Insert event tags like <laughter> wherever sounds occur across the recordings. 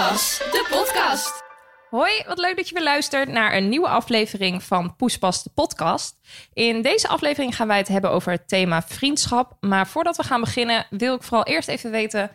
Poespas, de podcast. Hoi, wat leuk dat je weer luistert naar een nieuwe aflevering van Poespas de podcast. In deze aflevering gaan wij het hebben over het thema vriendschap. Maar voordat we gaan beginnen wil ik vooral eerst even weten...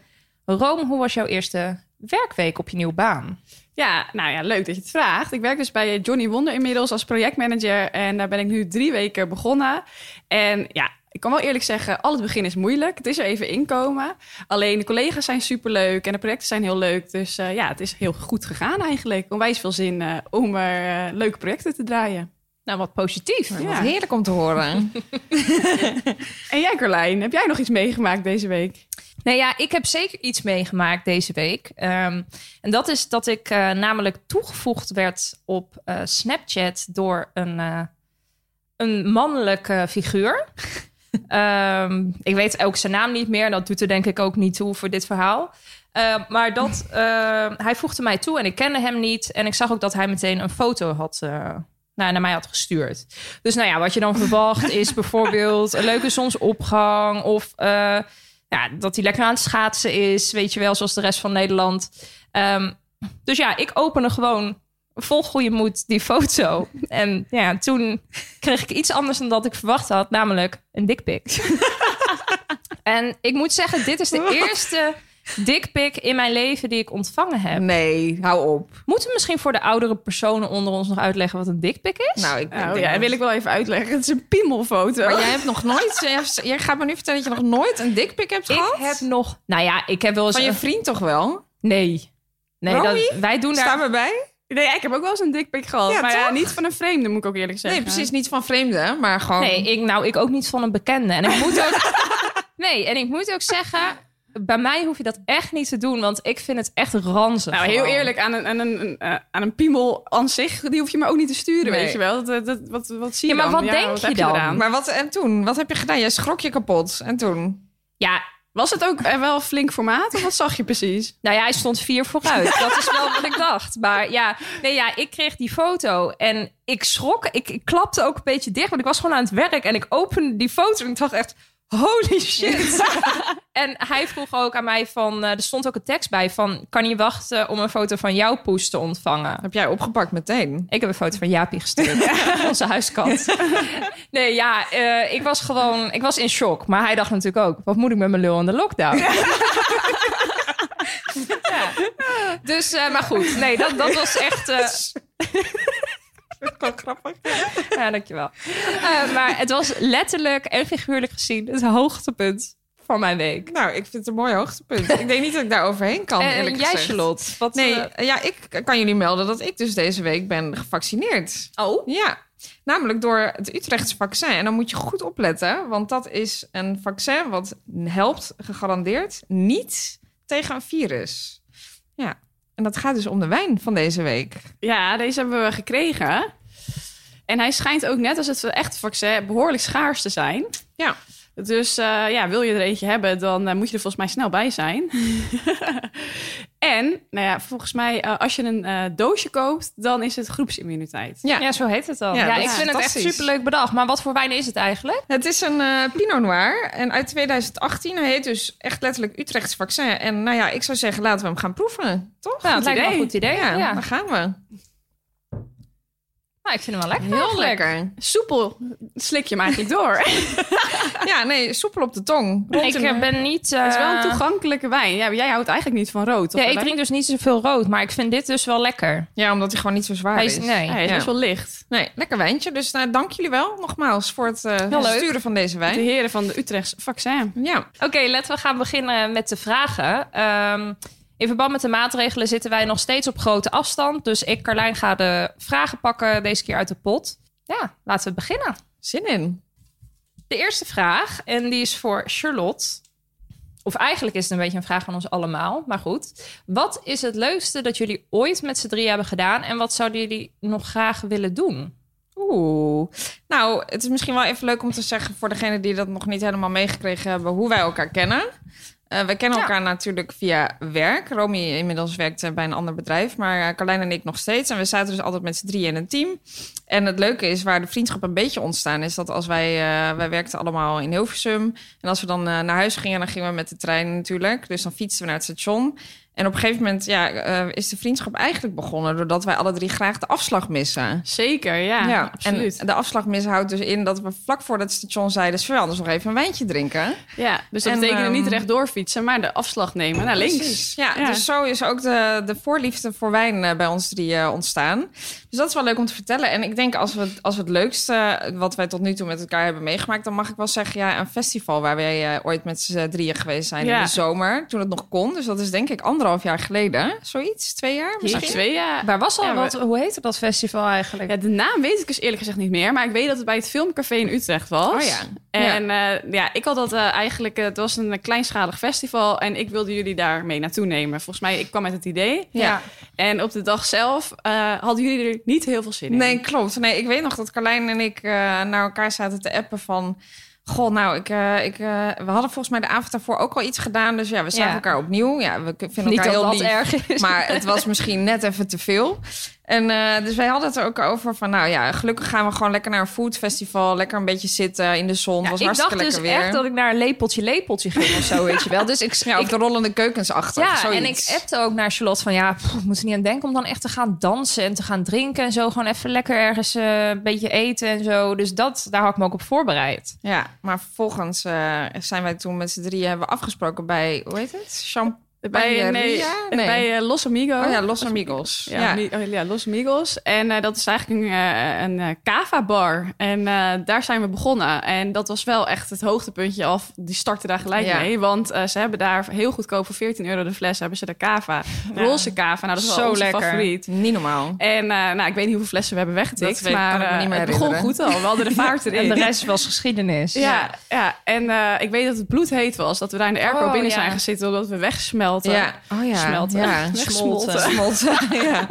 Rome, hoe was jouw eerste werkweek op je nieuwe baan? Ja, nou ja, leuk dat je het vraagt. Ik werk dus bij Johnny Wonder inmiddels als projectmanager. En daar ben ik nu drie weken begonnen. En ja, ik kan wel eerlijk zeggen, al het begin is moeilijk. Het is er even inkomen. Alleen de collega's zijn superleuk en de projecten zijn heel leuk. Dus eh, ja, het is heel goed gegaan eigenlijk. Onwijs veel zin eh, om er eh, leuke projecten te draaien. Nou, wat positief. Ja. Wat heerlijk om te horen. <laughs> En jij Carlijn, heb jij nog iets meegemaakt deze week? Nee, ja, ik heb zeker iets meegemaakt deze week. Ehm, en dat is dat ik eh, namelijk toegevoegd werd op eh, Snapchat door een, eh, een mannelijke figuur. Ehm, ik weet ook zijn naam niet meer. Dat doet er denk ik ook niet toe voor dit verhaal. Eh, maar dat, eh, hij voegde mij toe en ik kende hem niet. En ik zag ook dat hij meteen een foto had, eh, nou, naar mij had gestuurd. Dus nou ja, wat je dan verwacht is <laughs> bijvoorbeeld een leuke zonsopgang. Of eh, ja, dat hij lekker aan het schaatsen is. Weet je wel, zoals de rest van Nederland. Ehm, dus ja, ik opende gewoon vol goede moed die foto. En ja, toen kreeg ik iets anders dan dat ik verwacht had. Namelijk een dikpik. <laughs> en ik moet zeggen, dit is de eerste dikpik in mijn leven die ik ontvangen heb. Nee, hou op. Moeten we misschien voor de oudere personen onder ons nog uitleggen wat een dikpik is? Nou, ik Nou ja, dat- wil ik wel even uitleggen. Het is een piemelfoto. Maar jij hebt nog nooit... jij hebt- Jij gaat me nu vertellen dat je nog nooit een dikpik hebt ik gehad? heb nog... Nou ja, ik heb wel eens... Van je een- vriend toch wel? Nee. Nee, dat, wij doen daar... Staan we bij? Nee, ik heb ook wel eens een dikpik gehad. Ja, maar ja, niet van een vreemde, moet ik ook eerlijk zeggen. Nee, precies niet van vreemden, maar gewoon... Nee, ik, nou, ik ook niet van een bekende. En ik moet ook... <laughs> nee, en ik moet ook zeggen... Bij mij hoef je dat echt niet te doen, want ik vind het echt ranzig. Nou, heel gewoon. eerlijk, aan een, aan, een, een, eh, aan een piemel aan zich, die hoef je me ook niet te sturen, Nee. weet je wel. Dat, dat, wat, wat zie je Ja, maar dan? wat denk wat je dan? Maar wat en toen? Wat heb je gedaan? Jij schrok je kapot. En toen? Ja, Was het ook eh, wel flink formaat, of wat zag je precies? Nou ja, hij stond vier vooruit. Dat is wel wat ik dacht. Maar ja, nee, ja, ik kreeg die foto en ik schrok. Ik, ik klapte ook een beetje dicht, want ik was gewoon aan het werk. En ik opende die foto en ik dacht echt, holy shit. <laughs> en hij vroeg ook aan mij van, eh, er stond ook een tekst bij van... kan je wachten om een foto van jouw poes te ontvangen? Heb jij opgepakt meteen? Ik heb een foto van Jaapie gestuurd. <laughs> Onze huiskat. <laughs> Nee, ja, eh, ik was gewoon... Ik was in shock. Maar hij dacht natuurlijk ook... Wat moet ik met mijn lul in de lockdown? Ja. Dus, eh, maar goed. Nee, dat, dat was echt... eh, grappig. <laughs> ja, dankjewel. Eh, maar het was letterlijk en figuurlijk gezien... het hoogtepunt van mijn week. Nou, ik vind het een mooi hoogtepunt. ik denk niet dat ik daar overheen kan, En eerlijk jij, gezegd. Charlotte? Wat, Nee, eh, ja, ik kan jullie melden dat ik dus deze week ben gevaccineerd. oh? Ja, namelijk door het Utrechtse vaccin. En dan moet je goed opletten, want dat is een vaccin wat helpt, gegarandeerd, niet tegen een virus. Ja, en dat gaat dus om de wijn van deze week. Ja, deze hebben we gekregen. En hij schijnt ook net als het echte vaccin behoorlijk schaars te zijn. Ja. Dus eh, ja, wil je er eentje hebben, dan eh, moet je er volgens mij snel bij zijn. <laughs> en, nou ja, volgens mij, eh, als je een eh, doosje koopt, dan is het groepsimmuniteit. Ja, Ja, zo heet het dan. Ja, Ja, dat ik vind het echt superleuk bedacht. Maar wat voor wijn is het eigenlijk? het is een eh, Pinot Noir en uit 2018. Hij heet dus echt letterlijk Utrechtse vaccin. En nou ja, ik zou zeggen, laten we hem gaan proeven, toch? Ja, het lijkt me een goed idee. Ja, Ja, daar gaan we. Nou, ik vind hem wel lekker. Heel eigenlijk. lekker. Soepel slik je hem eigenlijk door. <laughs> Ja, nee, soepel op de tong. Rond Ik in- ben niet... Het is wel een eh, toegankelijke wijn. Ja, jij houdt eigenlijk niet van rood? Ja, ik drink dus niet zoveel rood, maar ik vind dit dus wel lekker. Ja, omdat hij gewoon niet zo zwaar Hij is. is, nee. Hij is Ja. best wel licht. Nee, lekker wijntje. Dus nou, dank jullie wel nogmaals voor het eh, leuk. sturen van deze De wijn. heren van de Utrechtse vaccin. Ja, Oké, laten we gaan beginnen met de vragen. Ehm, in verband met de maatregelen zitten wij nog steeds op grote afstand. Dus ik, Carlijn, ga de vragen pakken deze keer uit de pot. Ja, laten we beginnen. zin in. De eerste vraag, en die is voor Charlotte. of eigenlijk is het een beetje een vraag van ons allemaal. Maar goed. Wat is het leukste dat jullie ooit met z'n drie hebben gedaan? En wat zouden jullie nog graag willen doen? Oeh. Nou, het is misschien wel even leuk om te zeggen voor degenen die dat nog niet helemaal meegekregen hebben, hoe wij elkaar kennen. Uh, we kennen elkaar natuurlijk via werk. Romy inmiddels werkt eh, bij een ander bedrijf, maar uh, Carlijn en ik nog steeds. En we zaten dus altijd met z'n drieën in een team. En het leuke is, waar de vriendschap een beetje ontstaan is, dat als wij, wij werkten allemaal in Hilversum. En als we dan naar huis gingen, dan gingen we met de trein natuurlijk. Dus dan fietsten we naar het station. En op een gegeven moment ja, uh, is de vriendschap eigenlijk begonnen... doordat wij alle drie graag de afslag missen. Zeker, ja, ja absoluut. En de afslag missen houdt dus in dat we vlak voor het station zeiden... Sven, anders nog even een wijntje drinken. Ja, dus dat en, betekende um, niet rechtdoor fietsen... maar de afslag nemen naar links. Ja, ja, dus zo is ook de, de voorliefde voor wijn uh, bij ons drie uh, ontstaan. Dus dat is wel leuk om te vertellen. En ik denk als we, als we het leukste wat wij tot nu toe met elkaar hebben meegemaakt... dan mag ik wel zeggen, ja, een festival waar wij ooit met z'n drieën geweest zijn in de zomer. Toen het nog kon. Dus dat is denk ik anderhalf jaar geleden. Zoiets, twee jaar misschien? twee jaar. Waar was al? wat, hoe heette dat festival eigenlijk? Ja, de naam weet ik dus eerlijk gezegd niet meer. Maar ik weet dat het bij het Filmcafé in Utrecht was. Oh ja. En ja, uh, ja ik had dat uh, eigenlijk... het was een kleinschalig festival. En ik wilde jullie daar mee naartoe nemen. Volgens mij, ik kwam met het idee. Ja. En op de dag zelf uh, hadden jullie er niet heel veel zin in. Nee, klopt. Nee, ik weet nog dat Carlijn en ik naar elkaar zaten te appen van... Goh, nou, ik, uh, ik, uh, we hadden volgens mij de avond daarvoor ook al iets gedaan. Dus ja, we zagen ja. elkaar opnieuw. Ja, we vinden Niet elkaar heel dat lief. erg is. Maar het was misschien net even te veel. En uh, dus wij hadden het er ook over van, nou ja, gelukkig gaan we gewoon lekker naar een foodfestival. Lekker een beetje zitten in de zon. Ja, was ik hartstikke dacht dus weer. echt dat ik naar een lepeltje lepeltje ging of zo, weet je wel. Dus <laughs> ik, ja, ik de rollende keukens achter. Ja, zoiets. en ik appte ook naar Charlotte van, ja, pff, moet er niet aan denken om dan echt te gaan dansen en te gaan drinken en zo. Gewoon even lekker ergens uh, een beetje eten en zo. Dus dat, daar had ik me ook op voorbereid. Ja, maar vervolgens uh, zijn wij toen met z'n drieën hebben we afgesproken bij, hoe heet het? Champagne. Bij, nee, nee. bij uh, Los Amigos. Oh ja, Los Amigos. Ja, ja. ja Los Amigos. En uh, dat is eigenlijk een, uh, een uh, cava-bar. En daar zijn we begonnen. En dat was wel echt het hoogtepuntje af. Die startte daar gelijk ja. mee. Want ze hebben daar heel goedkoop voor 14 euro de fles... hebben ze de cava. Roze cava. Nou, dat is Zo wel onze lekker. favoriet. Niet normaal. En nou, ik weet niet hoeveel flessen we hebben weggetikt. Maar het begon goed al. We hadden de vaart <laughs> erin. en de rest was geschiedenis. Ja, ja. en ik weet dat het bloedheet was. Dat we daar in de airco Oh, binnen zijn gezeten... omdat we wegsmelten. Ja. Oh ja. Smelten. Ja. Smolten. <laughs> ja.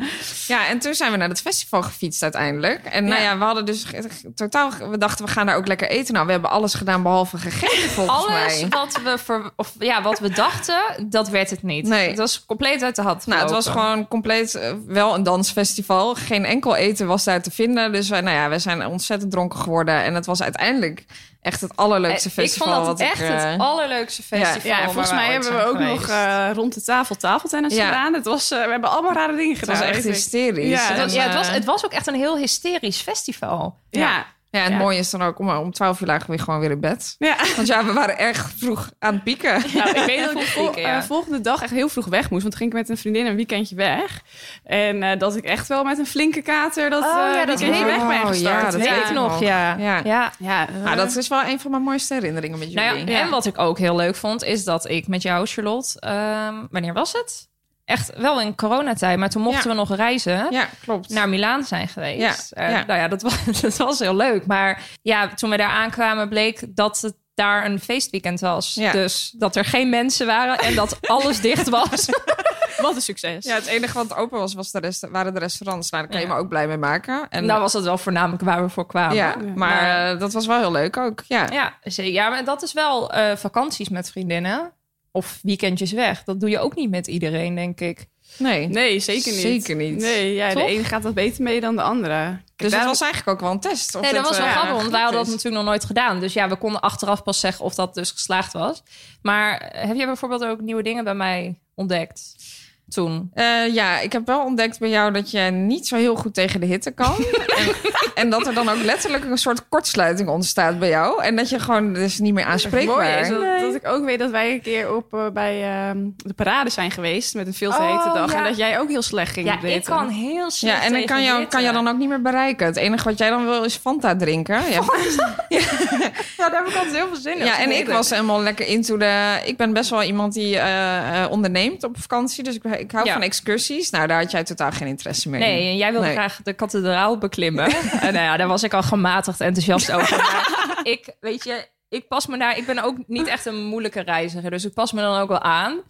ja, en toen zijn we naar het festival gefietst uiteindelijk. En nou Ja. ja, we hadden dus totaal... We dachten, we gaan daar ook lekker eten. Nou, we hebben alles gedaan behalve gegeten, volgens Alles mij. wat we, ver, of, ja, wat we dachten, dat werd het niet. Nee. Het was compleet uit de hand Nou, het was gewoon compleet eh, wel een dansfestival. Geen enkel eten was daar te vinden. Dus wij, nou ja, we zijn ontzettend dronken geworden. En het was uiteindelijk echt het allerleukste Eh, festival. Ik vond wat dat echt ik, eh, het allerleukste festival. Ja, waar volgens mij hebben we ook nog eh, rond de tafel tafeltennis Ja. gedaan. Het was, eh, we hebben allemaal rare dingen het gedaan. was echt hysterisch. Ja, En, Het was, ja, het, was, eh, het was ook echt een heel hysterisch festival. Ja. Ja, en het Ja. mooie is dan ook, om, om 12 uur lagen we gewoon weer in bed. Ja. Want ja, we waren erg vroeg aan het pieken. Nou, ik weet dat ik de vol- Pieken, ja. eh, volgende dag echt heel vroeg weg moest. Want toen ging ik met een vriendin een weekendje weg. En eh, dat ik echt wel met een flinke kater dat, Oh, eh ja, dat weekendje weg ben gestart. ja, dat weet weet ik nog, ja. Ja. ja. Ja, eh, Nou, dat is wel een van mijn mooiste herinneringen met jullie. Nou ja, En wat ik ook heel leuk vond, is dat ik met jou, Charlotte... ehm, wanneer was het? Echt wel in coronatijd, maar toen mochten Ja. we nog reizen... Ja, klopt. naar Milaan zijn geweest. Ja, Eh. Nou ja, dat was, <laughs> dat was heel leuk. Maar ja, toen we daar aankwamen bleek dat het daar een feestweekend was. Dus dat er geen mensen waren en dat <laughs> alles dicht was. <laughs> wat een succes. Ja, het enige wat open was, was de rest, waren de restaurants. Nou, daar kan je me ook blij mee maken. En nou was dat wel voornamelijk waar we voor kwamen. ja, maar, Maar- eh, dat was wel heel leuk ook. Ja, Ja, ja maar dat is wel eh, vakanties met vriendinnen. Of weekendjes weg. Dat doe je ook niet met iedereen, denk ik. nee. Nee, zeker niet. Zeker niet. Nee, ja, de ene gaat wat beter mee dan de andere. Dus dat was eigenlijk ook wel een test. of Nee, dat was wel eh, grappig, want wij hadden dat natuurlijk nog nooit gedaan. Dus ja, we konden achteraf pas zeggen of dat dus geslaagd was. Maar eh, heb jij bijvoorbeeld ook nieuwe dingen bij mij ontdekt toen? Eh, ja, ik heb wel ontdekt bij jou dat je niet zo heel goed tegen de hitte kan. <laughs> en, en dat er dan ook letterlijk een soort kortsluiting ontstaat bij jou. En dat je gewoon dus niet meer aanspreekbaar is dat, dat ik ook weet dat wij een keer op, eh, bij ehm, de parade zijn geweest met een veel te Oh, hete dag. ja. En dat jij ook heel slecht ging Ja, ik kan heel slecht Ja, en dan kan je, kan je dan ook niet meer bereiken. Het enige wat jij dan wil is Fanta drinken. Ja, <laughs> Ja, daar heb ik altijd heel veel zin in. ja en ik was helemaal lekker into de... Ik ben best wel iemand die eh, onderneemt op vakantie. Dus ik, ik hou Ja. van excursies. Nou, daar had jij totaal geen interesse meer in. Nee, en jij wilde Nee. graag de kathedraal beklimmen. <laughs> en nou ja, daar was ik al gematigd enthousiast over. Maar <laughs> ik, weet je, ik pas me daar. Ik ben ook niet echt een moeilijke reiziger, dus ik pas me dan ook wel aan.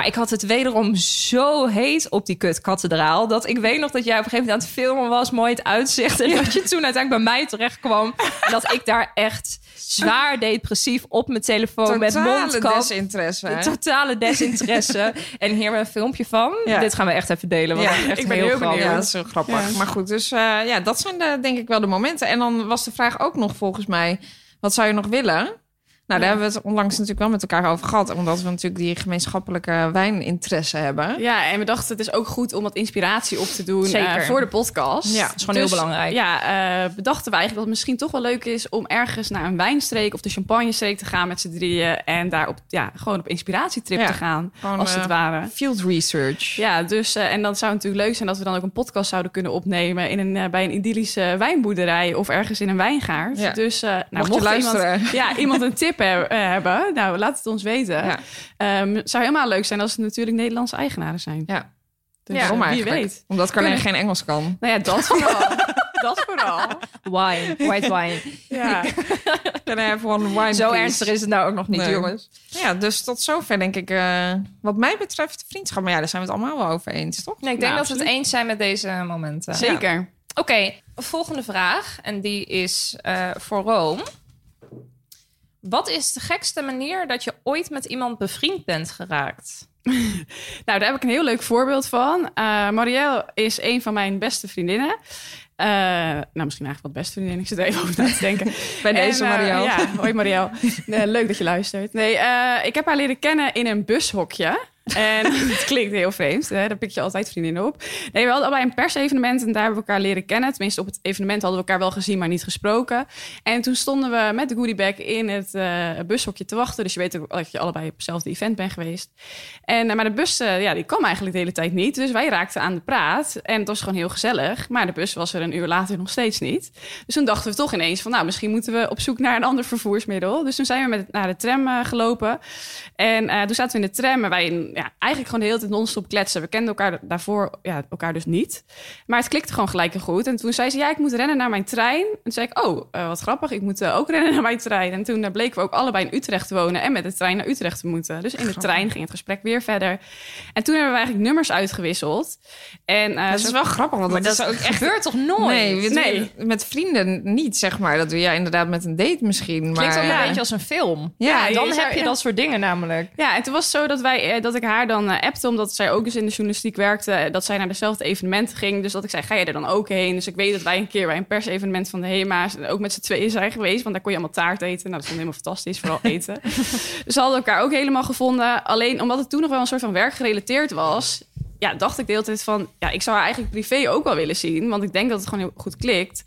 Maar ik had het wederom zo heet op die kutkathedraal... dat ik weet nog dat jij op een gegeven moment aan het filmen was... mooi het uitzicht. En dat je toen uiteindelijk bij mij terecht kwam... <laughs> en dat ik daar echt zwaar depressief op mijn telefoon... met Totale mondkap... desinteresse. hè? Totale desinteresse. <laughs> en hier een filmpje van. Ja. Dit gaan we echt even delen. Want Ja, het is echt ik ben heel heel grappig. Ja, dat is heel grappig. Ja. Maar goed, dus eh, ja, dat zijn de, denk ik wel de momenten. En dan was de vraag ook nog volgens mij... wat zou je nog willen? Nou, daar hebben we het onlangs natuurlijk wel met elkaar over gehad. Omdat we natuurlijk die gemeenschappelijke wijninteresse hebben. Ja, en we dachten het is ook goed om wat inspiratie op te doen Zeker. eh, voor de podcast. Ja, Dat is gewoon heel belangrijk. Ja, eh, bedachten we eigenlijk dat het misschien toch wel leuk is om ergens naar een wijnstreek of de champagnestreek te gaan met z'n drieën en daar op, ja, gewoon op inspiratietrip Ja, te gaan, gewoon, als het eh, ware. Field research. Ja, dus en dan zou het natuurlijk leuk zijn dat we dan ook een podcast zouden kunnen opnemen in een, bij een idyllische wijnboerderij of ergens in een wijngaard. Ja. Dus nou, Mocht je mocht luisteren. Iemand, ja, iemand een tip eh, hebben, nou laat het ons weten. Ja. Ehm, het zou helemaal leuk zijn als het natuurlijk Nederlandse eigenaren zijn. Ja. Dus Ja, waarom wie eigenlijk? weet. Omdat Carlijn geen Engels kan. Nou ja, dat vooral. <laughs> dat vooral. Wine, white wine. Ja. Can I have one wine, Zo please? ernstig is het nou ook nog niet, Nee. jongens. Ja, dus tot zover denk ik, eh, wat mij betreft, vriendschap. Maar ja, daar zijn we het allemaal wel over eens, toch? Nee, ik denk Nou, dat we het eens zijn met deze momenten. Zeker. Oké, volgende vraag. En die is eh, voor Rome. Wat is de gekste manier dat je ooit met iemand bevriend bent geraakt? <laughs> Nou, daar heb ik een heel leuk voorbeeld van. Eh Marielle is een van mijn beste vriendinnen. Eh, nou, misschien eigenlijk wat beste vriendin. Ik zit even over na te denken. <laughs> Bij deze En, eh, Marielle. ja, hoi Marielle. <laughs> Leuk dat je luistert. Nee, ik heb haar leren kennen in een bushokje. En <laughs> het klinkt heel vreemd, hè? daar pik je altijd vriendinnen op. Nee, we hadden allebei een persevenement en daar hebben we elkaar leren kennen. Tenminste, op het evenement hadden we elkaar wel gezien, maar niet gesproken. En toen stonden we met de goodiebag in het eh, bushokje te wachten. Dus je weet ook dat je allebei op hetzelfde event bent geweest. En, eh, maar de bus, eh, ja, die kwam eigenlijk de hele tijd niet. Dus wij raakten aan de praat. En het was gewoon heel gezellig. Maar de bus was er een uur later nog steeds niet. Dus toen dachten we toch ineens van... nou, misschien moeten we op zoek naar een ander vervoersmiddel. Dus toen zijn we met, naar de tram gelopen. En toen zaten we in de tram. En wij ja, eigenlijk gewoon de hele tijd non-stop kletsen. We kenden elkaar daarvoor ja, elkaar dus niet. Maar het klikte gewoon gelijk en goed. En toen zei ze, ja, ik moet rennen naar mijn trein. En toen zei ik, oh, eh, wat grappig. Ik moet eh, ook rennen naar mijn trein. En toen eh, bleken we ook allebei in Utrecht te wonen... en met de trein naar Utrecht te moeten. Dus in de trein ging het gesprek weer verder. En toen hebben we eigenlijk nummers uitgewisseld. En, dat zo- is wel grappig, want dat, dat is ook echt... gebeurt toch nooit? Nee, Nee. met vrienden niet, zeg maar. Dat doe je inderdaad met een date misschien. Maar, Klinkt Ja. een beetje als een film. Ja, dan heb je dat soort dingen namelijk. Ja, en toen was het zo dat, wij, dat ik haar dan eh, appte, omdat zij ook eens in de journalistiek werkte, eh, dat zij naar dezelfde evenementen ging. Dus dat ik zei, ga je er dan ook heen? Dus ik weet dat wij een keer bij een persevenement van de HEMA's ook met z'n tweeën zijn geweest, want daar kon je allemaal taart eten. Nou, dat vond ik helemaal fantastisch, vooral <laughs> eten. dus we hadden elkaar ook helemaal gevonden. Alleen omdat het toen nog wel een soort van werkgerelateerd was, ja, dacht ik de hele tijd van, ja, ik zou haar eigenlijk privé ook wel willen zien, want ik denk dat het gewoon heel goed klikt.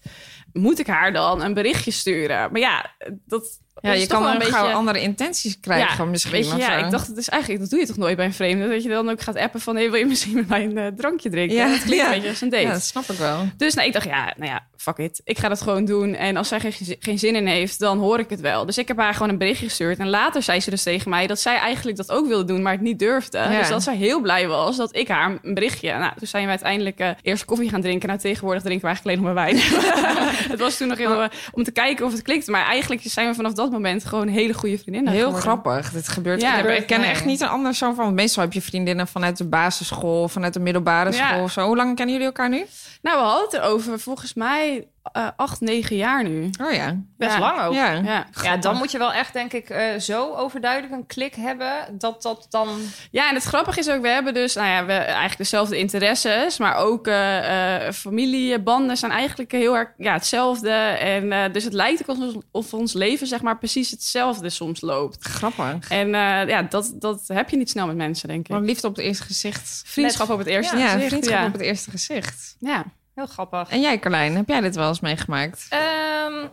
Moet ik haar dan een berichtje sturen? Maar ja, dat... Ja, je kan een beetje- andere intenties krijgen misschien. Weet je, of ja, ik dacht, is eigenlijk, dat doe je toch nooit bij een vreemde? Dat je dan ook gaat appen van, hey, wil je misschien met mij een drankje drinken? Ja, dat klinkt ja. een beetje als een date. Ja, dat snap ik wel. Dus nou, ik dacht, ja, nou ja, fuck it. Ik ga dat gewoon doen. En als zij geen, geen zin in heeft, dan hoor ik het wel. Dus ik heb haar gewoon een berichtje gestuurd. En later zei ze dus tegen mij dat zij eigenlijk dat ook wilde doen, maar het niet durfde. Ja. Dus dat zij heel blij was dat ik haar een berichtje... Nou, toen zijn we uiteindelijk eh, eerst koffie gaan drinken. Nou, tegenwoordig drinken we eigenlijk alleen nog maar wijn. <laughs> het was toen nog heel, eh, om te kijken of het klikte. Maar eigenlijk zijn we vanaf dat moment gewoon hele goede vriendinnen Heel geworden. grappig. Dit gebeurt. Ja, ik, ken nee. echt niet een ander zo van. Meestal heb je vriendinnen vanuit de basisschool, vanuit de middelbare school. of Zo. Hoe lang kennen jullie elkaar nu? Nou, we hadden het erover volgens mij eh, acht, negen jaar nu. Oh ja. Best Ja. lang ook. Ja. Ja. Ja, dan moet je wel echt, denk ik, eh, zo overduidelijk een klik hebben... dat dat dan... ja, en het grappige is ook, we hebben dus nou ja, we eigenlijk dezelfde interesses, maar ook eh, eh, familiebanden zijn eigenlijk heel erg ja, hetzelfde. En eh, dus het lijkt ook alsof of ons leven zeg maar precies hetzelfde soms loopt. Grappig. En eh, ja, dat, dat heb je niet snel met mensen, denk ik. Gewoon liefde op het eerste gezicht. Vriendschap op het eerste Ja, gezicht. vriendschap ja. op het eerste gezicht. Ja. Heel grappig. En jij, Carlijn, heb jij dit wel eens meegemaakt? Ehm,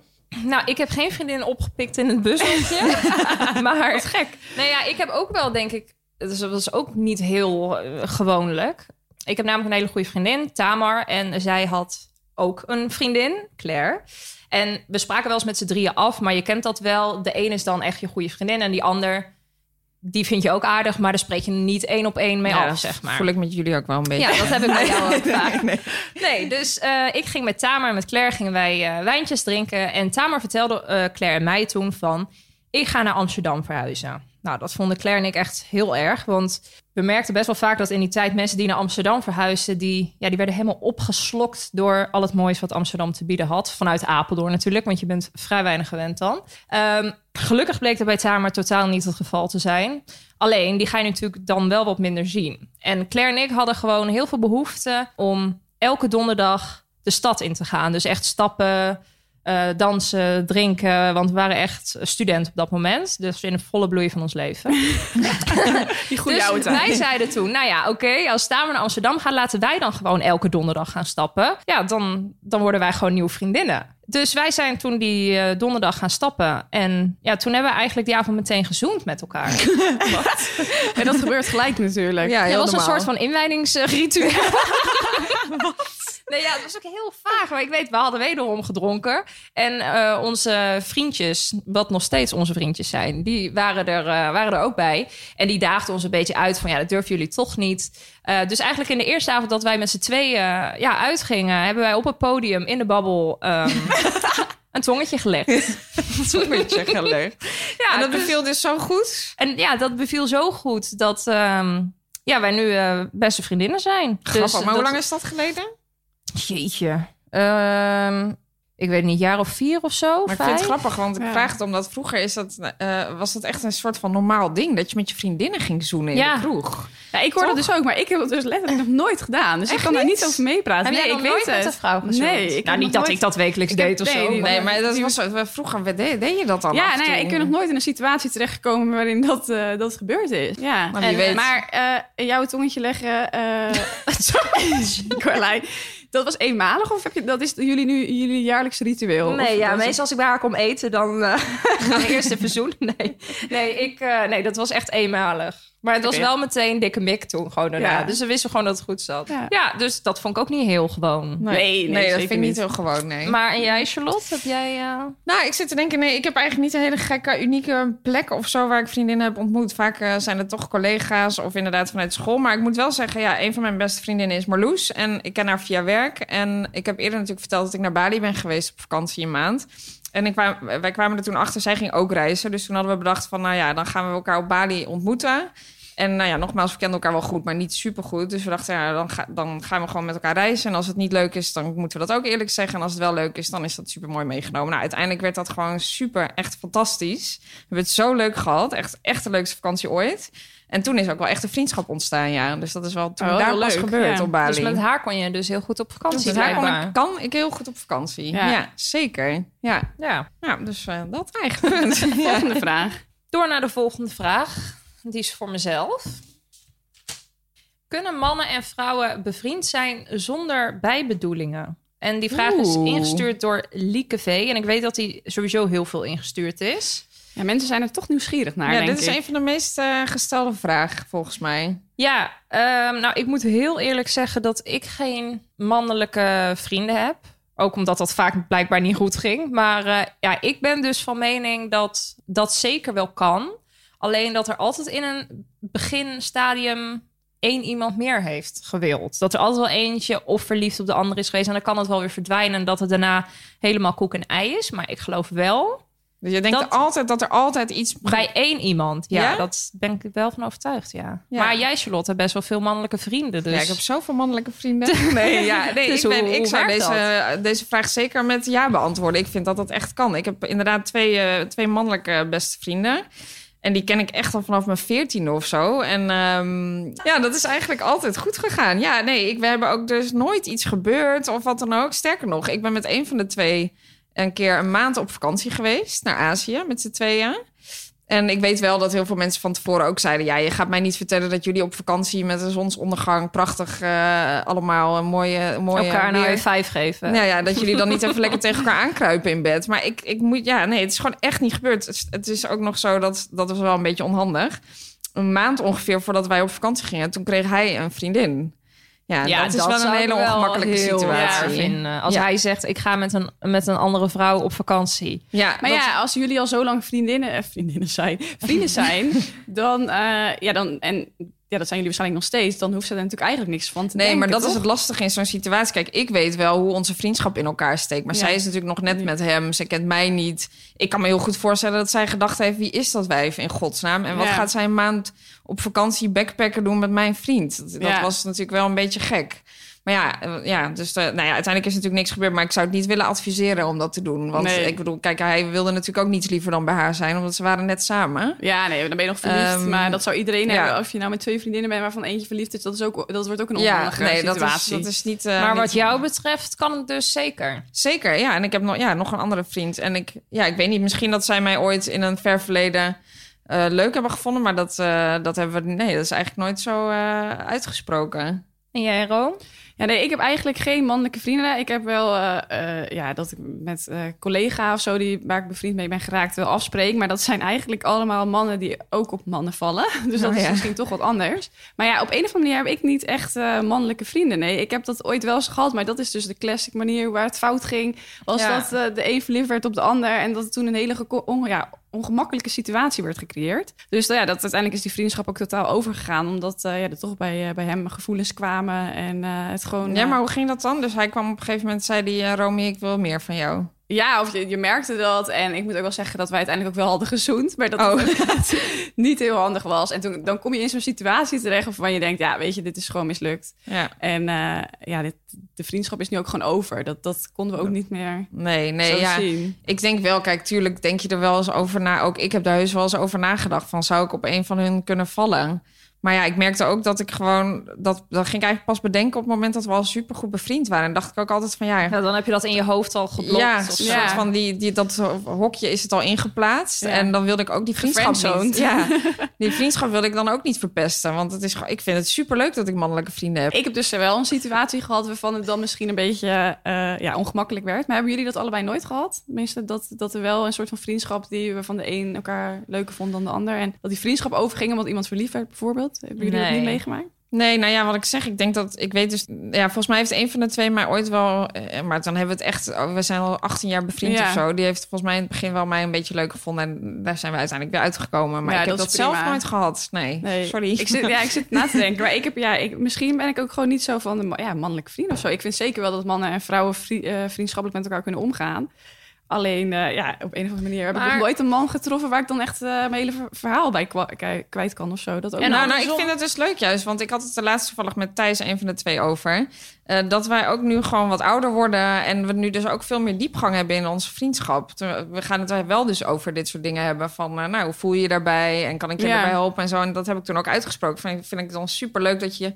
nou, ik heb geen vriendin opgepikt in het bushokje. <laughs> maar Wat gek. Nee, ja, ik heb ook wel, denk ik... Dus dat was ook niet heel eh, gewoonlijk. Ik heb namelijk een hele goede vriendin, Tamar. En zij had ook een vriendin, Claire. En we spraken wel eens met z'n drieën af. Maar je kent dat wel. De een is dan echt je goede vriendin. En die ander, die vind je ook aardig. Maar daar spreek je niet één op één mee Ja, af, zeg maar. voel ik met jullie ook wel een beetje. Ja, dat heb ik bij jou ook <laughs> vaak. Nee, dus eh, ik ging met Tamer en met Claire gingen wij eh, wijntjes drinken. En Tamer vertelde eh, Claire en mij toen van... ik ga naar Amsterdam verhuizen. Nou, dat vonden Claire en ik echt heel erg. Want we merkten best wel vaak dat in die tijd mensen die naar Amsterdam verhuisden... die, ja, die werden helemaal opgeslokt door al het moois wat Amsterdam te bieden had. Vanuit Apeldoorn natuurlijk, want je bent vrij weinig gewend dan. Ehm, gelukkig bleek dat bij Tamer totaal niet het geval te zijn. Alleen, die ga je natuurlijk dan wel wat minder zien. En Claire en ik hadden gewoon heel veel behoefte om elke donderdag de stad in te gaan. Dus echt stappen, eh, dansen, drinken. Want we waren echt studenten op dat moment. Dus in de volle bloei van ons leven. <laughs> Die goede dus oude wij zeiden toen, nou ja, oké, als Tamer naar Amsterdam gaat, laten wij dan gewoon elke donderdag gaan stappen. Ja, dan, dan worden wij gewoon nieuwe vriendinnen. Dus wij zijn toen die eh, donderdag gaan stappen. En ja, toen hebben we eigenlijk die avond meteen gezoend met elkaar. <laughs> En dat gebeurt gelijk natuurlijk. Ja, Het heel was een soort van inwijdingsritueel. <laughs> Nee, ja, het was ook heel vaag. Maar ik weet, we hadden wederom gedronken. En eh, onze vriendjes, wat nog steeds onze vriendjes zijn... die waren er, eh, waren er ook bij. En die daagden ons een beetje uit van... ja, dat durven jullie toch niet. Eh, dus eigenlijk in de eerste avond dat wij met z'n tweeën ja, uitgingen... hebben wij op het podium in de babbel... ehm, <laughs> een tongetje gelegd. Een beetje gelegd. Ja, en dat dus- beviel dus zo goed. En ja, dat beviel zo goed dat... ehm, ja, wij nu beste vriendinnen zijn. Grappig. maar hoe dat- lang is dat geleden? Jeetje. Ehm, ik weet niet, jaar of vier of zo. Maar ik vind het grappig, want ik Ja. vraag het omdat vroeger is dat, eh, was dat echt een soort van normaal ding. Dat je met je vriendinnen ging zoenen in Ja. de kroeg. Ja, ik hoor dat Toch? dus ook, maar ik heb het dus letterlijk nog nooit gedaan. Dus ik kan daar niet? niet over meepraten. Nee, ik weet nooit het. met een vrouw gezoend? Nee, ik nou, niet dat nooit- ik dat wekelijks Ik heb- deed of nee, zo. nee, maar- Nee, maar dat was, we- vroeger deed, deed je dat dan af Ja, toe? ik ben nog nooit in een situatie terechtgekomen waarin dat, eh, dat gebeurd is. Ja. Maar wie En, weet. Maar eh, jouw tongetje leggen, eh <laughs> <laughs> Carlijn, dat was eenmalig of heb je, dat is jullie nu jullie jaarlijkse ritueel? Nee, ja, het- meestal als ik bij haar kom eten, dan eh, gaan <laughs> <laughs> we eerst even zoenen. Nee, nee, ik, eh, nee, dat was echt eenmalig. Maar het was wel meteen dikke mik toen gewoon daarna. Ja. Dus we wisten gewoon dat het goed zat. Ja. Ja. dus dat vond ik ook niet heel gewoon. Nee, nee, nee, dat vind ik niet niet. heel gewoon, nee. Maar en jij, Charlotte, heb jij... eh, Nou, ik zit te denken, nee, ik heb eigenlijk niet een hele gekke, unieke plek of zo waar ik vriendinnen heb ontmoet. Vaak eh, zijn het toch collega's of inderdaad vanuit school. Maar ik moet wel zeggen, ja, een van mijn beste vriendinnen is Marloes. En ik ken haar via werk. En ik heb eerder natuurlijk verteld dat ik naar Bali ben geweest op vakantie een maand. En ik wij kwamen er toen achter, zij ging ook reizen. Dus toen hadden we bedacht van, nou ja, dan gaan we elkaar op Bali ontmoeten. En nou ja, nogmaals, we kenden elkaar wel goed, maar niet super goed. Dus we dachten, ja, dan, dan gaan we gewoon met elkaar reizen. En als het niet leuk is, dan moeten we dat ook eerlijk zeggen. En als het wel leuk is, dan is dat super mooi meegenomen. Nou, uiteindelijk werd dat gewoon super, echt fantastisch. We hebben het zo leuk gehad. Echt, echt de leukste vakantie ooit. En toen is ook wel echt een vriendschap ontstaan, ja. Dus dat is wel toen Oh, daar leuk, gebeurd ja. op Bali. Dus met haar kon je dus heel goed op vakantie Dus daar kon blijkbaar. ik, kan ik heel goed op vakantie. Ja, Ja. zeker. Ja. Ja. ja, dus eh, dat <laughs> eigenlijk. <laughs> ja. Volgende vraag. Door naar de volgende vraag. Die is voor mezelf. Kunnen mannen en vrouwen bevriend zijn zonder bijbedoelingen? En die vraag is ingestuurd door Lieke V. En ik weet dat hij sowieso heel veel ingestuurd is. Ja, mensen zijn er toch nieuwsgierig naar, ja, denk dit is ik. een van de meest eh, gestelde vragen, volgens mij. Ja, ehm, nou, ik moet heel eerlijk zeggen dat ik geen mannelijke vrienden heb. Ook omdat dat vaak blijkbaar niet goed ging. Maar eh, ja, ik ben dus van mening dat dat zeker wel kan. Alleen dat er altijd in een beginstadium één iemand meer heeft gewild. Dat er altijd wel eentje of verliefd op de ander is geweest. En dan kan het wel weer verdwijnen en dat het daarna helemaal koek en ei is. Maar ik geloof wel Dus je denkt Dat- altijd dat er altijd iets... bij één iemand. Ja, Ja? dat ben ik wel van overtuigd, ja. Ja. Maar jij, Charlotte, hebt best wel veel mannelijke vrienden. Dus... Ja, ik heb zoveel mannelijke vrienden. <laughs> Nee, ja, nee Dus ik, ben, hoe- ik zou deze, deze vraag zeker met ja beantwoorden. Ik vind dat dat echt kan. Ik heb inderdaad twee, eh, twee mannelijke beste vrienden. En die ken ik echt al vanaf mijn veertiende of zo. En ehm, ja, dat is eigenlijk altijd goed gegaan. Ja, nee, ik, we hebben ook dus nooit iets gebeurd of wat dan ook. Sterker nog, ik ben met een van de twee een keer een maand op vakantie geweest naar Azië met z'n tweeën. En ik weet wel dat heel veel mensen van tevoren ook zeiden... ja, je gaat mij niet vertellen dat jullie op vakantie met een zonsondergang... prachtig eh, allemaal een mooie, mooie elkaar weer- een vijf geven. nou ja, dat jullie dan niet even lekker tegen elkaar aankruipen in bed. Maar ik, ik moet, ja, nee, het is gewoon echt niet gebeurd. Het is, het is ook nog zo dat, dat was wel een beetje onhandig. Een maand ongeveer voordat wij op vakantie gingen, toen kreeg hij een vriendin. Ja, Ja, dat is wel een hele ongemakkelijke heel situatie. vinden. Als Ja. hij zegt, ik ga met een, met een andere vrouw op vakantie. Ja, Maar dat- ja, als jullie al zo lang vriendinnen, eh, vriendinnen zijn, <laughs> vrienden zijn, <laughs> dan, eh, ja, dan, en ja, dat zijn jullie waarschijnlijk nog steeds, dan hoeft ze er natuurlijk eigenlijk niks van te Nee, denken, maar dat is het lastige in zo'n situatie. Kijk, ik weet wel hoe onze vriendschap in elkaar steekt. Maar Ja. zij is natuurlijk nog net met hem. Ze kent mij niet. Ik kan me heel goed voorstellen dat zij gedacht heeft... wie is dat wijf in godsnaam? En wat Ja. gaat zij een maand op vakantie backpacken doen met mijn vriend? Dat, dat Ja. was natuurlijk wel een beetje gek. Maar ja, eh, ja dus de, nou ja, uiteindelijk is er natuurlijk niks gebeurd. Maar ik zou het niet willen adviseren om dat te doen. Want Nee. ik bedoel, kijk, hij wilde natuurlijk ook niets liever dan bij haar zijn. Omdat ze waren net samen. Ja, nee, dan ben je nog verliefd. Ehm, maar dat zou iedereen ja. hebben. Of je nou met twee vriendinnen bent waarvan eentje verliefd is, dat, is ook, dat wordt ook een Ja, onhandige nee, dat is, dat is niet... eh, maar wat niet- jou betreft kan het dus zeker. Zeker, ja. En ik heb nog, ja, nog een andere vriend. En ik, ja, ik weet niet, misschien dat zij mij ooit in een ver verleden eh, leuk hebben gevonden. Maar dat, eh, dat hebben we, nee, dat is eigenlijk nooit zo eh, uitgesproken. En jij, Ro? Ja, nee, ik heb eigenlijk geen mannelijke vrienden. Ik heb wel, eh, eh, ja, dat ik met eh collega of zo, die, waar ik bevriend mee ben geraakt, wel afspreek. Maar dat zijn eigenlijk allemaal mannen die ook op mannen vallen. <laughs> Dus dat Oh, is misschien toch wat anders. Maar ja, op een of andere manier heb ik niet echt mannelijke vrienden. Nee, ik heb dat ooit wel eens gehad. Maar dat is dus de classic manier waar het fout ging. Was Ja. dat de een verliefd werd op de ander. En dat toen een hele on- ja, ongemakkelijke situatie werd gecreëerd. Dus ja, dat, uiteindelijk is die vriendschap ook totaal overgegaan. Omdat eh, ja, er toch bij, eh, bij hem gevoelens kwamen. En eh, het gewoon... Ja, maar hoe ging dat dan? Dus hij kwam op een gegeven moment, zei hij, eh, Romy, ik wil meer van jou. Ja, of je, je merkte dat. En ik moet ook wel zeggen dat wij uiteindelijk ook wel hadden gezoend. Maar dat Oh. het <laughs> niet heel handig was. En toen, dan kom je in zo'n situatie terecht waarvan je denkt... ja, weet je, dit is gewoon mislukt. Ja, En eh, ja, dit, de vriendschap is nu ook gewoon over. Dat, dat konden we ook niet meer nee, nee, ja. zien. Ik denk wel, kijk, tuurlijk denk je er wel eens over na. Ook ik heb daar heus wel eens over nagedacht. Van, zou ik op een van hun kunnen vallen? Maar ja, ik merkte ook dat ik gewoon... Dat, dat ging ik eigenlijk pas bedenken op het moment dat we al supergoed bevriend waren. En dacht ik ook altijd van, ja... Ja, dan heb je dat in je hoofd al geblokt. Ja, of soort van die, die, dat hokje is het al ingeplaatst. Ja. En dan wilde ik ook die vriendschap niet. Ja, <laughs> die vriendschap wilde ik dan ook niet verpesten. Want het is, gewoon- ik vind het superleuk dat ik mannelijke vrienden heb. Ik heb dus wel een situatie gehad waarvan het dan misschien een beetje eh, ja, ongemakkelijk werd. Maar hebben jullie dat allebei nooit gehad? Tenminste, dat, dat er wel een soort van vriendschap die we van de een elkaar leuker vond dan de ander. En dat die vriendschap overging omdat iemand verliefd werd, bijvoorbeeld. Hebben jullie dat Nee. niet meegemaakt? Nee, nou ja, wat ik zeg, ik denk dat ik weet dus, ja, volgens mij heeft een van de twee mij ooit wel, eh, maar dan hebben we het echt, oh, we zijn al 18 jaar bevriend Ja. of zo. Die heeft volgens mij in het begin wel mij een beetje leuk gevonden en daar zijn we uiteindelijk weer uitgekomen. Maar Ja, ik heb dat dat, is zelf nooit gehad. Nee, Nee, sorry. Ik zit, ja, ik zit na te denken. Maar ik heb, ja, ik, misschien ben ik ook gewoon niet zo van de ja, mannelijke vrienden of zo. Ik vind zeker wel dat mannen en vrouwen vri- eh, vriendschappelijk met elkaar kunnen omgaan. Alleen, eh, ja, op een of andere manier heb ik nog nooit een man getroffen waar ik dan echt eh, mijn hele ver- verhaal bij kwijt- kan of zo. Dat ook niet. nou, nou, ik vind het dus leuk juist, want ik had het de laatste toevallig met Thijs, een van de twee, over. eh, dat wij ook nu gewoon wat ouder worden en we nu dus ook veel meer diepgang hebben in onze vriendschap. We gaan het wel dus over dit soort dingen hebben van, nou, hoe voel je je daarbij en kan ik je Ja. daarbij helpen en zo. En dat heb ik toen ook uitgesproken. Vind, vind ik het dan super leuk dat je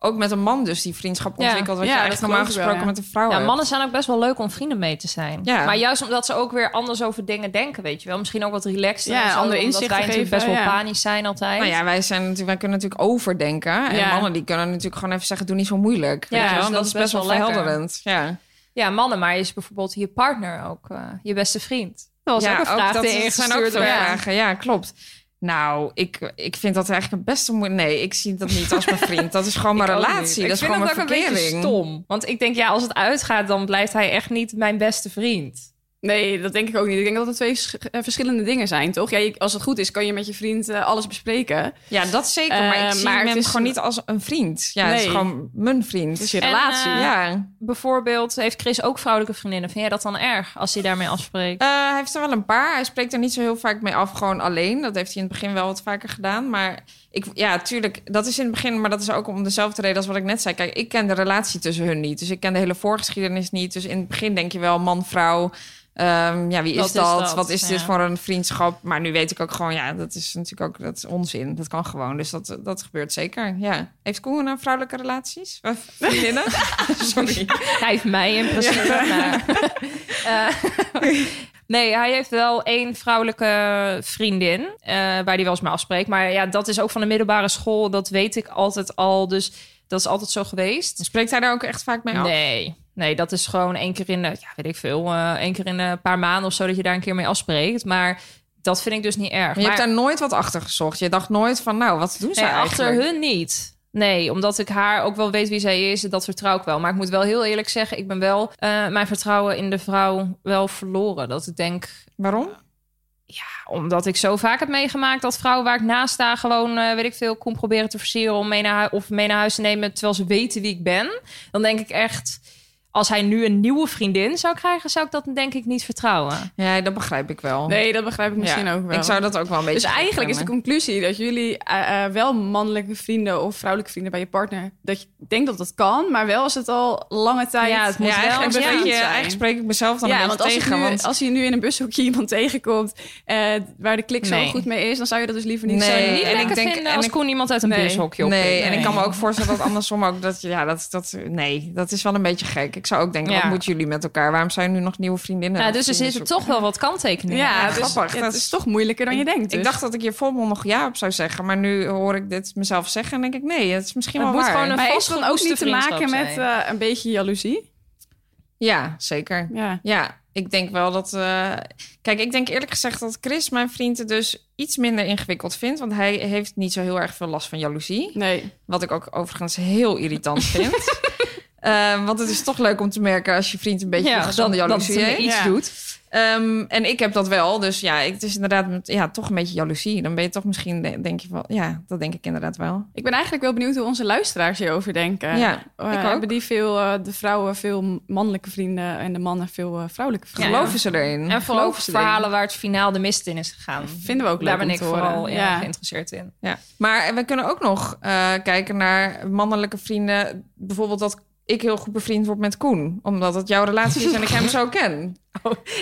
ook met een man dus die vriendschap Ja. ontwikkelt, wat Ja, je dat eigenlijk normaal wel, gesproken ja. met een vrouw Ja, hebt. mannen zijn ook best wel leuk om vrienden mee te zijn. Ja. Maar juist omdat ze ook weer anders over dingen denken, weet je wel. Misschien ook wat relaxed. Ja, zo, andere omdat inzichten wij natuurlijk best geven, wel ja. panisch zijn altijd. Nou ja, wij, zijn natuurlijk, wij kunnen natuurlijk overdenken. En Ja. mannen die kunnen natuurlijk gewoon even zeggen, doe niet zo moeilijk. Ja, weet je wel? dus dat dat is is best wel best wel lekker. verhelderend. Ja. Ja, mannen, maar is bijvoorbeeld je partner ook eh, je beste vriend? Dat was ja, ook een vraag dat die zijn ook vragen. Ja, klopt. Nou, ik, ik vind dat eigenlijk een beste moeite. Nee, ik zie dat niet als mijn vriend. Dat is gewoon <laughs> mijn relatie. Dat ik is vind gewoon het mijn ook een beetje verkering. stom. Want ik denk, ja, als het uitgaat, dan blijft hij echt niet mijn beste vriend. Nee, dat denk ik ook niet. Ik denk dat het twee sch- eh, verschillende dingen zijn, toch? Ja, je- als het goed is, kan je met je vriend eh, alles bespreken. Ja, dat zeker. Maar ik Eh, zie maar het hem is- gewoon niet als een vriend. Ja, het is Nee. gewoon mijn vriend. Het is je En, relatie. ja. Bijvoorbeeld, heeft Chris ook vrouwelijke vriendinnen? Vind jij dat dan erg als hij daarmee afspreekt? Eh, hij heeft er wel een paar. Hij spreekt er niet zo heel vaak mee af, gewoon alleen. Dat heeft hij in het begin wel wat vaker gedaan. Maar ik, ja, tuurlijk, dat is in het begin, maar dat is ook om dezelfde reden als wat ik net zei. Kijk, ik ken de relatie tussen hun niet. Dus ik ken de hele voorgeschiedenis niet. Dus in het begin denk je wel, man, vrouw. Ehm, ja, wie is dat? Wat is dit Ja. voor een vriendschap? Maar nu weet ik ook gewoon, ja, dat is natuurlijk ook dat is onzin. Dat kan gewoon. Dus dat, dat gebeurt zeker. Ja. Heeft Koen een vrouwelijke relaties? Vriendinnen? <laughs> Sorry. Hij heeft mij in principe. maar- <laughs> Eh, nee, hij heeft wel één vrouwelijke vriendin. eh, waar hij wel eens mee afspreekt. Maar ja, dat is ook van de middelbare school. Dat weet ik altijd al. Dus dat is altijd zo geweest. Spreekt hij daar ook echt vaak mee af? Nee, nee, dat is gewoon één keer in de, ja, weet ik veel, eh één keer in een paar maanden of zo dat je daar een keer mee afspreekt. Maar dat vind ik dus niet erg. Maar je hebt daar nooit wat achter gezocht. Je dacht nooit van, nou, wat doen ze nee, eigenlijk? achter hun niet. Nee, omdat ik haar ook wel weet wie zij is. Dat vertrouw ik wel. Maar ik moet wel heel eerlijk zeggen, ik ben wel eh, mijn vertrouwen in de vrouw wel verloren. Dat ik denk, Waarom? Ja, omdat ik zo vaak heb meegemaakt dat vrouwen waar ik naast sta... gewoon, eh, weet ik veel, Koen proberen te versieren... Om mee naar, of mee naar huis te nemen terwijl ze weten wie ik ben. Dan denk ik echt... Als hij nu een nieuwe vriendin zou krijgen... zou ik dat denk ik niet vertrouwen. Ja, dat begrijp ik wel. Nee, dat begrijp ik misschien Ja, ook wel. Ik zou dat ook wel een beetje dus eigenlijk is de conclusie dat jullie eh, eh, wel mannelijke vrienden of vrouwelijke vrienden bij je partner, dat je denkt dat dat kan, maar wel als het al lange tijd. Ja, het moet Ja, wel eigenlijk, een spreek bevriend je, zijn. eigenlijk spreek ik mezelf dan ja, een want beetje als, tegen. je nu, want als je nu in een bushoekje iemand tegenkomt eh, waar de klik Nee. zo goed mee is, dan zou je dat dus liever niet Nee. Niet en ik denk- en als ik- Koen iemand uit een Nee. bushokje Nee, oppikt. en ik kan me ook voorstellen dat andersom ook dat je, ja, dat, dat, nee, dat is wel een beetje gek. Ik zou ook denken, Ja. wat moeten jullie met elkaar? Waarom zijn nu nog nieuwe vriendinnen? Ja, dus er vrienden zitten toch wel wat kanttekeningen. Ja, Ja, dus grappig. het Dat is toch moeilijker dan je denkt. Ik dus. dacht dat ik hier volmond nog ja op zou zeggen, maar nu hoor ik dit mezelf zeggen en denk ik nee, het is misschien Het wel moet waar. gewoon een maar heeft het dan ook niet te maken met eh, een beetje jaloezie? Ja, zeker. Ja. Ja, ik denk wel dat. eh, Kijk, ik denk eerlijk gezegd dat Chris, mijn vriend, het dus iets minder ingewikkeld vindt. Want hij heeft niet zo heel erg veel last van jaloezie. Nee. Wat ik ook overigens heel irritant vind. <laughs> Eh, want het is toch leuk om te merken als je vriend een beetje Ja, gezonde jaloezie heeft. iets Ja. doet. Ehm, en ik heb dat wel. Dus ja, ik- het is inderdaad ja, toch een beetje jaloezie. Dan ben je toch misschien, de- denk je wel... Ja, dat denk ik inderdaad wel. Ik ben eigenlijk wel benieuwd hoe onze luisteraars hierover denken. Ja, Eh, ik. Hebben die veel, eh, de vrouwen veel mannelijke vrienden en de mannen veel eh, vrouwelijke vrienden? Geloven ze erin? En vooral Geloven ze verhalen waar het finaal de mist in is gegaan. Vinden we ook leuk Daar ben ik vooral ja, Ja. geïnteresseerd in. Ja, maar we kunnen ook nog eh, kijken naar mannelijke vrienden. Bijvoorbeeld dat ik heel goed bevriend word met Koen. Omdat het jouw relatie is en ik hem zo <laughs> ken.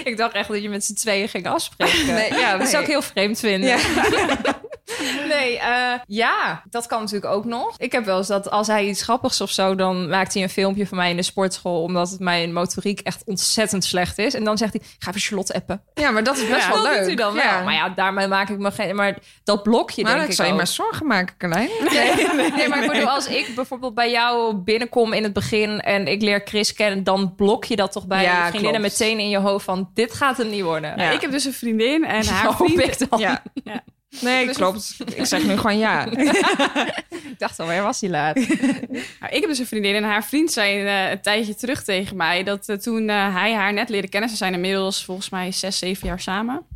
Ik dacht echt dat je met z'n tweeën ging afspreken. <laughs> Nee, ja, Dat zou ik heel vreemd vinden. Ja. <laughs> <laughs> Nee, eh, ja, dat kan natuurlijk ook nog. Ik heb wel eens dat als hij iets grappigs of zo... dan maakt hij een filmpje van mij in de sportschool... omdat het mijn motoriek echt ontzettend slecht is. En dan zegt hij, ga even Charlotte appen. Ja, maar dat is best Ja, wel dat leuk. hij dan wel. Ja. Maar ja, daarmee maak ik me geen... Maar dat blokje maar denk ik ik zou je ook. maar zorgen maken, Carlijn. <laughs> Nee, maar ik bedoel, als ik bijvoorbeeld bij jou binnenkom in het begin en ik leer Chris kennen, dan blok je dat toch bij Ja, je vriendinnen klopt. meteen in je hoofd van dit gaat hem niet worden. Ja. Ik heb dus een vriendin en <laughs> haar Hoop vriend... ik dan. Ja. Nee, klopt. Ik zeg nu gewoon ja. <laughs> Ik dacht al, waar was hij laat? <laughs> Nou, ik heb dus een vriendin en haar vriend zei eh, een tijdje terug tegen mij... dat eh, toen eh, hij haar net leerde kennen... ze zijn inmiddels volgens mij zes, zeven jaar samen...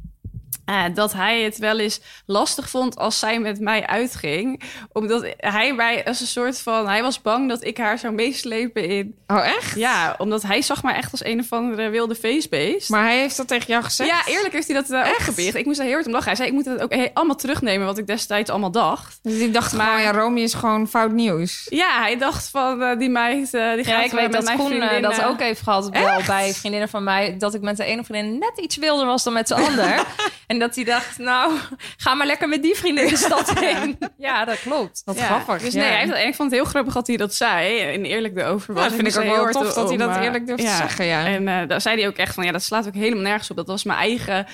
eh, dat hij het wel eens lastig vond als zij met mij uitging. Omdat hij mij als een soort van... Hij was bang dat ik haar zou meeslepen in... Oh, echt? Ja, omdat hij zag mij echt als een of andere wilde feestbeest. Maar hij heeft dat tegen jou gezegd? Ja, eerlijk heeft hij dat eh, ook geprobeerd. Ik moest er heel hard om lachen. Hij zei, ik moet het ook he- allemaal terugnemen... wat ik destijds allemaal dacht. Dus die dacht Maar- gewoon, ja, Romy is gewoon fout nieuws. Ja, hij dacht van, eh, die meid... die Ja, gaat ik weet met dat mijn Koen vriendin, dat ook heeft gehad wel bij vriendinnen van mij. Dat ik met de ene vriendin net iets wilder was dan met de ander. <laughs> en dat hij dacht, nou, <laughs> ga maar lekker met die vriendin de stad <laughs> heen. ja, dat klopt. Wat Ja, grappig. Dus ja. nee, hij dat- en ik vond het heel grappig dat hij dat zei en eerlijk erover was. Ja, dat vind ik ook heel tof dat hij dat eh, eerlijk durft te zeggen, ja. En eh, daar zei hij ook echt van, ja, dat slaat ook helemaal nergens op. Dat was mijn eigen,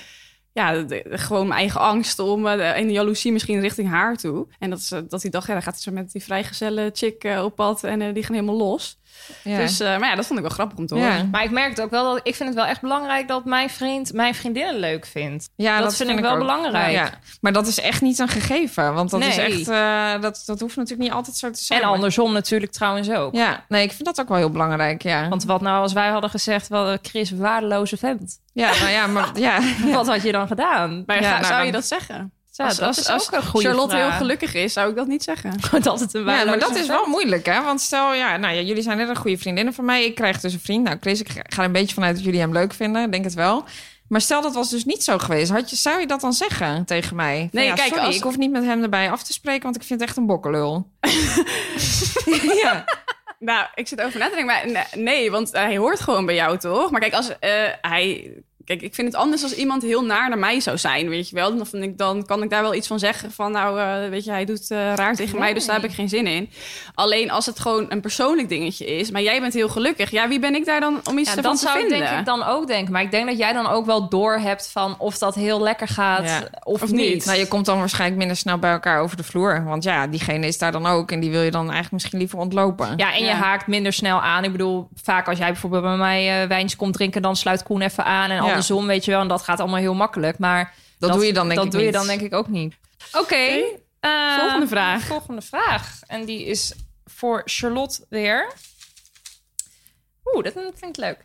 ja, de- de- gewoon mijn eigen angst om, eh, de, en de jaloezie misschien richting haar toe. En dat, ze, dat hij dacht, ja, dan gaat hij zo met die vrijgezelle chick op pad en die gaan helemaal los. Ja. Dus, eh, maar ja, dat vond ik wel grappig om te horen. ja. Maar ik merk het ook wel dat ik vind het wel echt belangrijk dat mijn vriend mijn vriendinnen leuk vindt. Ja, dat, vind ik wel ook. belangrijk. Ja, maar dat is echt niet een gegeven. Want dat is echt, eh, dat, dat hoeft natuurlijk niet altijd zo te zijn. En andersom natuurlijk trouwens ook. Ja, nee, ik vind dat ook wel heel belangrijk, ja. Want wat nou als wij hadden gezegd, wel Chris waardeloze vent. ja, nou ja, maar ja. <laughs> Wat had je dan gedaan? Maar Ja, ga- nou, zou dan- je dat zeggen? Ja, als dat als, is als ook een goede Charlotte vraag. heel gelukkig is, zou ik dat niet zeggen. <laughs> dat het een Ja, maar dat is wel moeilijk, hè? Want stel, ja, nou ja, jullie zijn net een goede vriendinnen van mij. Ik krijg dus een vriend. Nou, Chris, ik ga er een beetje vanuit dat jullie hem leuk vinden. Ik denk het wel. Maar stel dat was dus niet zo geweest. Had je, zou je dat dan zeggen tegen mij? Van, Nee, ja, kijk, sorry, als- ik hoef niet met hem erbij af te spreken, want ik vind het echt een bokkelul. <laughs> ja. Nou, ik zit over na te denken, maar ne- nee, want hij hoort gewoon bij jou, toch? Maar kijk, als eh, hij... Kijk, ik vind het anders als iemand heel naar naar mij zou zijn, weet je wel. Dan, vind ik, dan kan ik daar wel iets van zeggen van, nou, eh, weet je, hij doet eh, raar tegen mij, dus daar heb ik geen zin in. Alleen als het gewoon een persoonlijk dingetje is, maar jij bent heel gelukkig. Ja, wie ben ik daar dan om iets Ja, dat te zou ik vinden? denk ik dan ook denken. Maar ik denk dat jij dan ook wel door hebt van of dat heel lekker gaat Ja. of, Of niet. niet. Nou, je komt dan waarschijnlijk minder snel bij elkaar over de vloer. Want ja, diegene is daar dan ook. En die wil je dan eigenlijk misschien liever ontlopen. Ja, en je haakt minder snel aan. Ik bedoel, vaak als jij bijvoorbeeld bij mij eh wijntjes komt drinken, dan sluit Koen even aan. En Ja. Andersom, weet je wel. En dat gaat allemaal heel makkelijk. Maar Dat doe je dan denk dat ik doe je dan denk ik ook niet. Oké. eh, Volgende vraag. Volgende vraag. En die is voor Charlotte weer. Oeh, dat vind ik leuk.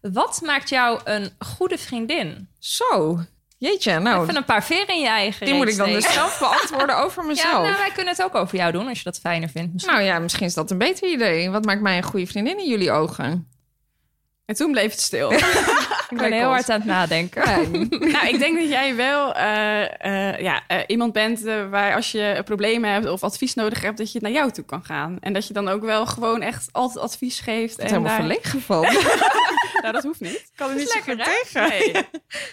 Wat maakt jou een goede vriendin? Zo. Jeetje, nou, Even een paar veren in je eigen die moet ik dan dus zelf beantwoorden <laughs> over Ja, mezelf. nou, wij kunnen het ook over jou doen als je dat fijner vindt. misschien. Nou ja, misschien is dat een beter idee. Wat maakt mij een goede vriendin in jullie ogen? En toen bleef het stil. <laughs> ik ben heel hard aan het nadenken. <laughs> nou, ik denk dat jij wel eh, eh, ja, eh, iemand bent waar als je problemen hebt of advies nodig hebt, dat je naar jou toe kan gaan. En dat je dan ook wel gewoon echt altijd advies geeft. Het en helemaal daar-. <laughs> Nou, dat hoeft niet. Kan er niet goed tegen. Nee.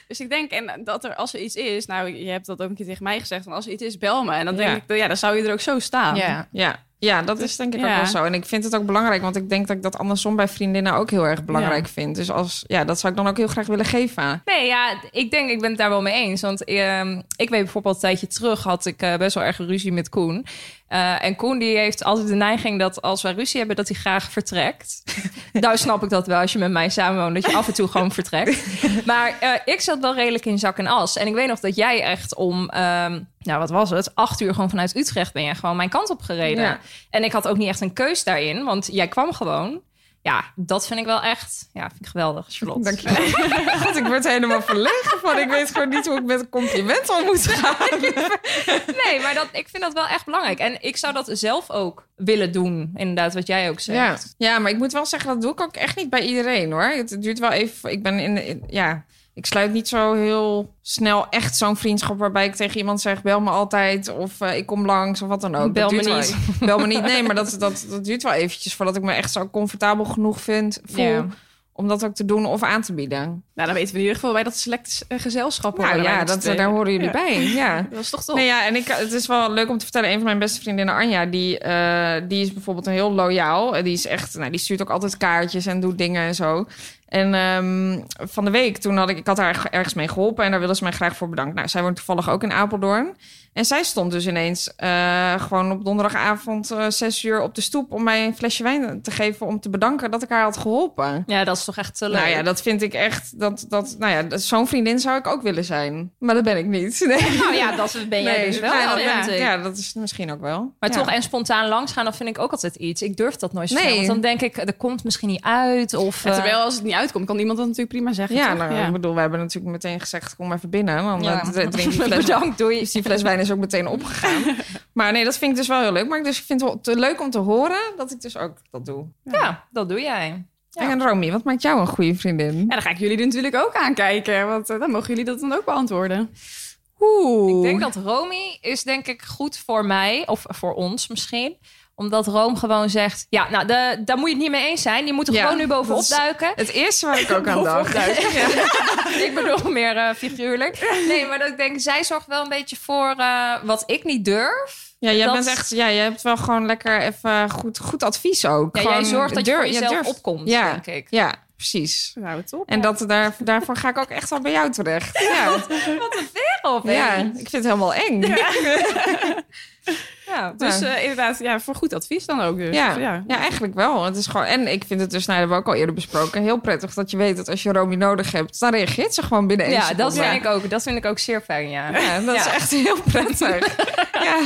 Dus ik denk, en dat er als er iets is, nou, je hebt dat ook een keer tegen mij gezegd, van als er iets is, bel me. En dan denk Ja. ik, ja, dan zou je er ook zo staan. Ja. Ja, ja dat is denk ik ook wel zo. En ik vind het ook belangrijk, want ik denk dat ik dat andersom bij vriendinnen ook heel erg belangrijk vind. Dus als, ja, dat zou ik dan ook heel graag willen geven. Nee, ja, ik denk, ik ben het daar wel mee eens. Want ehm, ik weet bijvoorbeeld een tijdje terug had ik eh, best wel erg ruzie met Koen. Eh, en Koen die heeft altijd de neiging dat als wij ruzie hebben, dat hij graag vertrekt. <laughs> nou snap ik dat wel als je met mij samenwoont, dat je af en toe gewoon <laughs> vertrekt. Maar eh, ik zat wel redelijk in zak en as. En ik weet nog dat jij echt om, ehm, nou wat was het, acht uur gewoon vanuit Utrecht ben je gewoon mijn kant op gereden. Ja. En ik had ook niet echt een keus daarin, want jij kwam gewoon. Ja, dat vind ik wel echt, ja, vind ik geweldig, Charlotte. Dank je wel. <laughs> God, ik word helemaal verlegen van. Ik weet gewoon niet hoe ik met een compliment om moet gaan. <laughs> Nee, maar dat, ik vind dat wel echt belangrijk. En ik zou dat zelf ook willen doen. Inderdaad, wat jij ook zegt. Ja. ja, maar ik moet wel zeggen, dat doe ik ook echt niet bij iedereen hoor. Het duurt wel even. Ik ben in, in- ja. Ik sluit niet zo heel snel echt zo'n vriendschap waarbij ik tegen iemand zeg: bel me altijd of eh, ik kom langs of wat dan ook. Bel me niet. Wel, bel me niet. Nee, maar dat, dat, dat duurt wel eventjes voordat ik me echt zo comfortabel genoeg vind voel om dat ook te doen of aan te bieden. Nou, dan weten we in ieder geval bij dat select eh, gezelschap. Nou ja, dat, daar horen jullie Ja. bij. Ja. <laughs> Dat is toch top. Nee, ja, en ik, het is wel leuk om te vertellen. Een van mijn beste vriendinnen, Anja, die, eh, die is bijvoorbeeld een heel loyaal. Die is echt, nou, die stuurt ook altijd kaartjes en doet dingen en zo. En ehm, van de week, toen had ik, ik had haar erg- ergens mee geholpen en daar wilde ze mij graag voor bedanken. Nou, zij woont toevallig ook in Apeldoorn. En zij stond dus ineens eh, gewoon op donderdagavond eh, zes uur op de stoep om mij een flesje wijn te geven om te bedanken dat ik haar had geholpen. Ja, dat is toch echt te leuk. Nou ja, dat vind ik echt, dat, dat, nou ja, dat- zo'n vriendin zou ik ook willen zijn. Maar dat ben ik niet. Nee. <laughs> Nou ja, dat ben jij Nee, dus wel. nou, dat ben- ik. ja, dat is misschien ook wel. Maar Ja. toch, en spontaan langsgaan, dat vind ik ook altijd iets. Ik durf dat nooit zo snel, Nee. Want dan denk ik, er komt misschien niet uit. Of, Ja, eh, terwijl als het niet uitkomt, kan iemand dat natuurlijk prima zeggen. Ja, toch? nou, ik bedoel, we hebben natuurlijk meteen gezegd, kom even binnen. Dan ja. eh, drink die <laughs> fles, Bedankt, doei. dus die fles wijn is ook meteen opgegaan. <laughs> maar nee, dat vind ik dus wel heel leuk. Maar ik, dus, ik vind het wel te leuk om te horen dat ik dus ook dat doe. Ja, dat doe jij. Ja. En Romy, wat maakt jou een goede vriendin? Ja, dan ga ik jullie natuurlijk ook aankijken, want eh, dan mogen jullie dat dan ook beantwoorden. Oeh. Ik denk dat Romy is denk ik goed voor mij, of voor ons misschien. Omdat Room gewoon zegt, ja, nou, de, daar moet je het niet mee eens zijn. Je moet er Ja, gewoon nu bovenop is- duiken. Het eerste waar ik ook aan <laughs> dacht. <laughs> <laughs> ik bedoel meer eh, figuurlijk. Nee, maar dat ik denk, zij zorgt wel een beetje voor eh, wat ik niet durf. Ja, jij Dat- bent echt, ja, je hebt wel gewoon lekker even goed, goed advies ook. Ja, jij zorgt dat je durf- voor jezelf opkomt, ja. denk ik. Ja, precies. Nou, top. En dat, daar, daarvoor ga ik ook echt wel bij jou terecht. Ja, Of, ja ik vind het helemaal eng. Ja, ja. Dus eh, inderdaad, ja, voor goed advies dan ook dus. ja. ja. eigenlijk wel. Het is gewoon, en ik vind het dus, nou, dat hebben we ook al eerder besproken, heel prettig dat je weet dat als je Romy nodig hebt, dan reageert ze gewoon binnen één Ja, seconde. dat vind, ik ook, dat vind ik ook zeer fijn, ja. Ja, dat is echt heel prettig. <laughs> ja.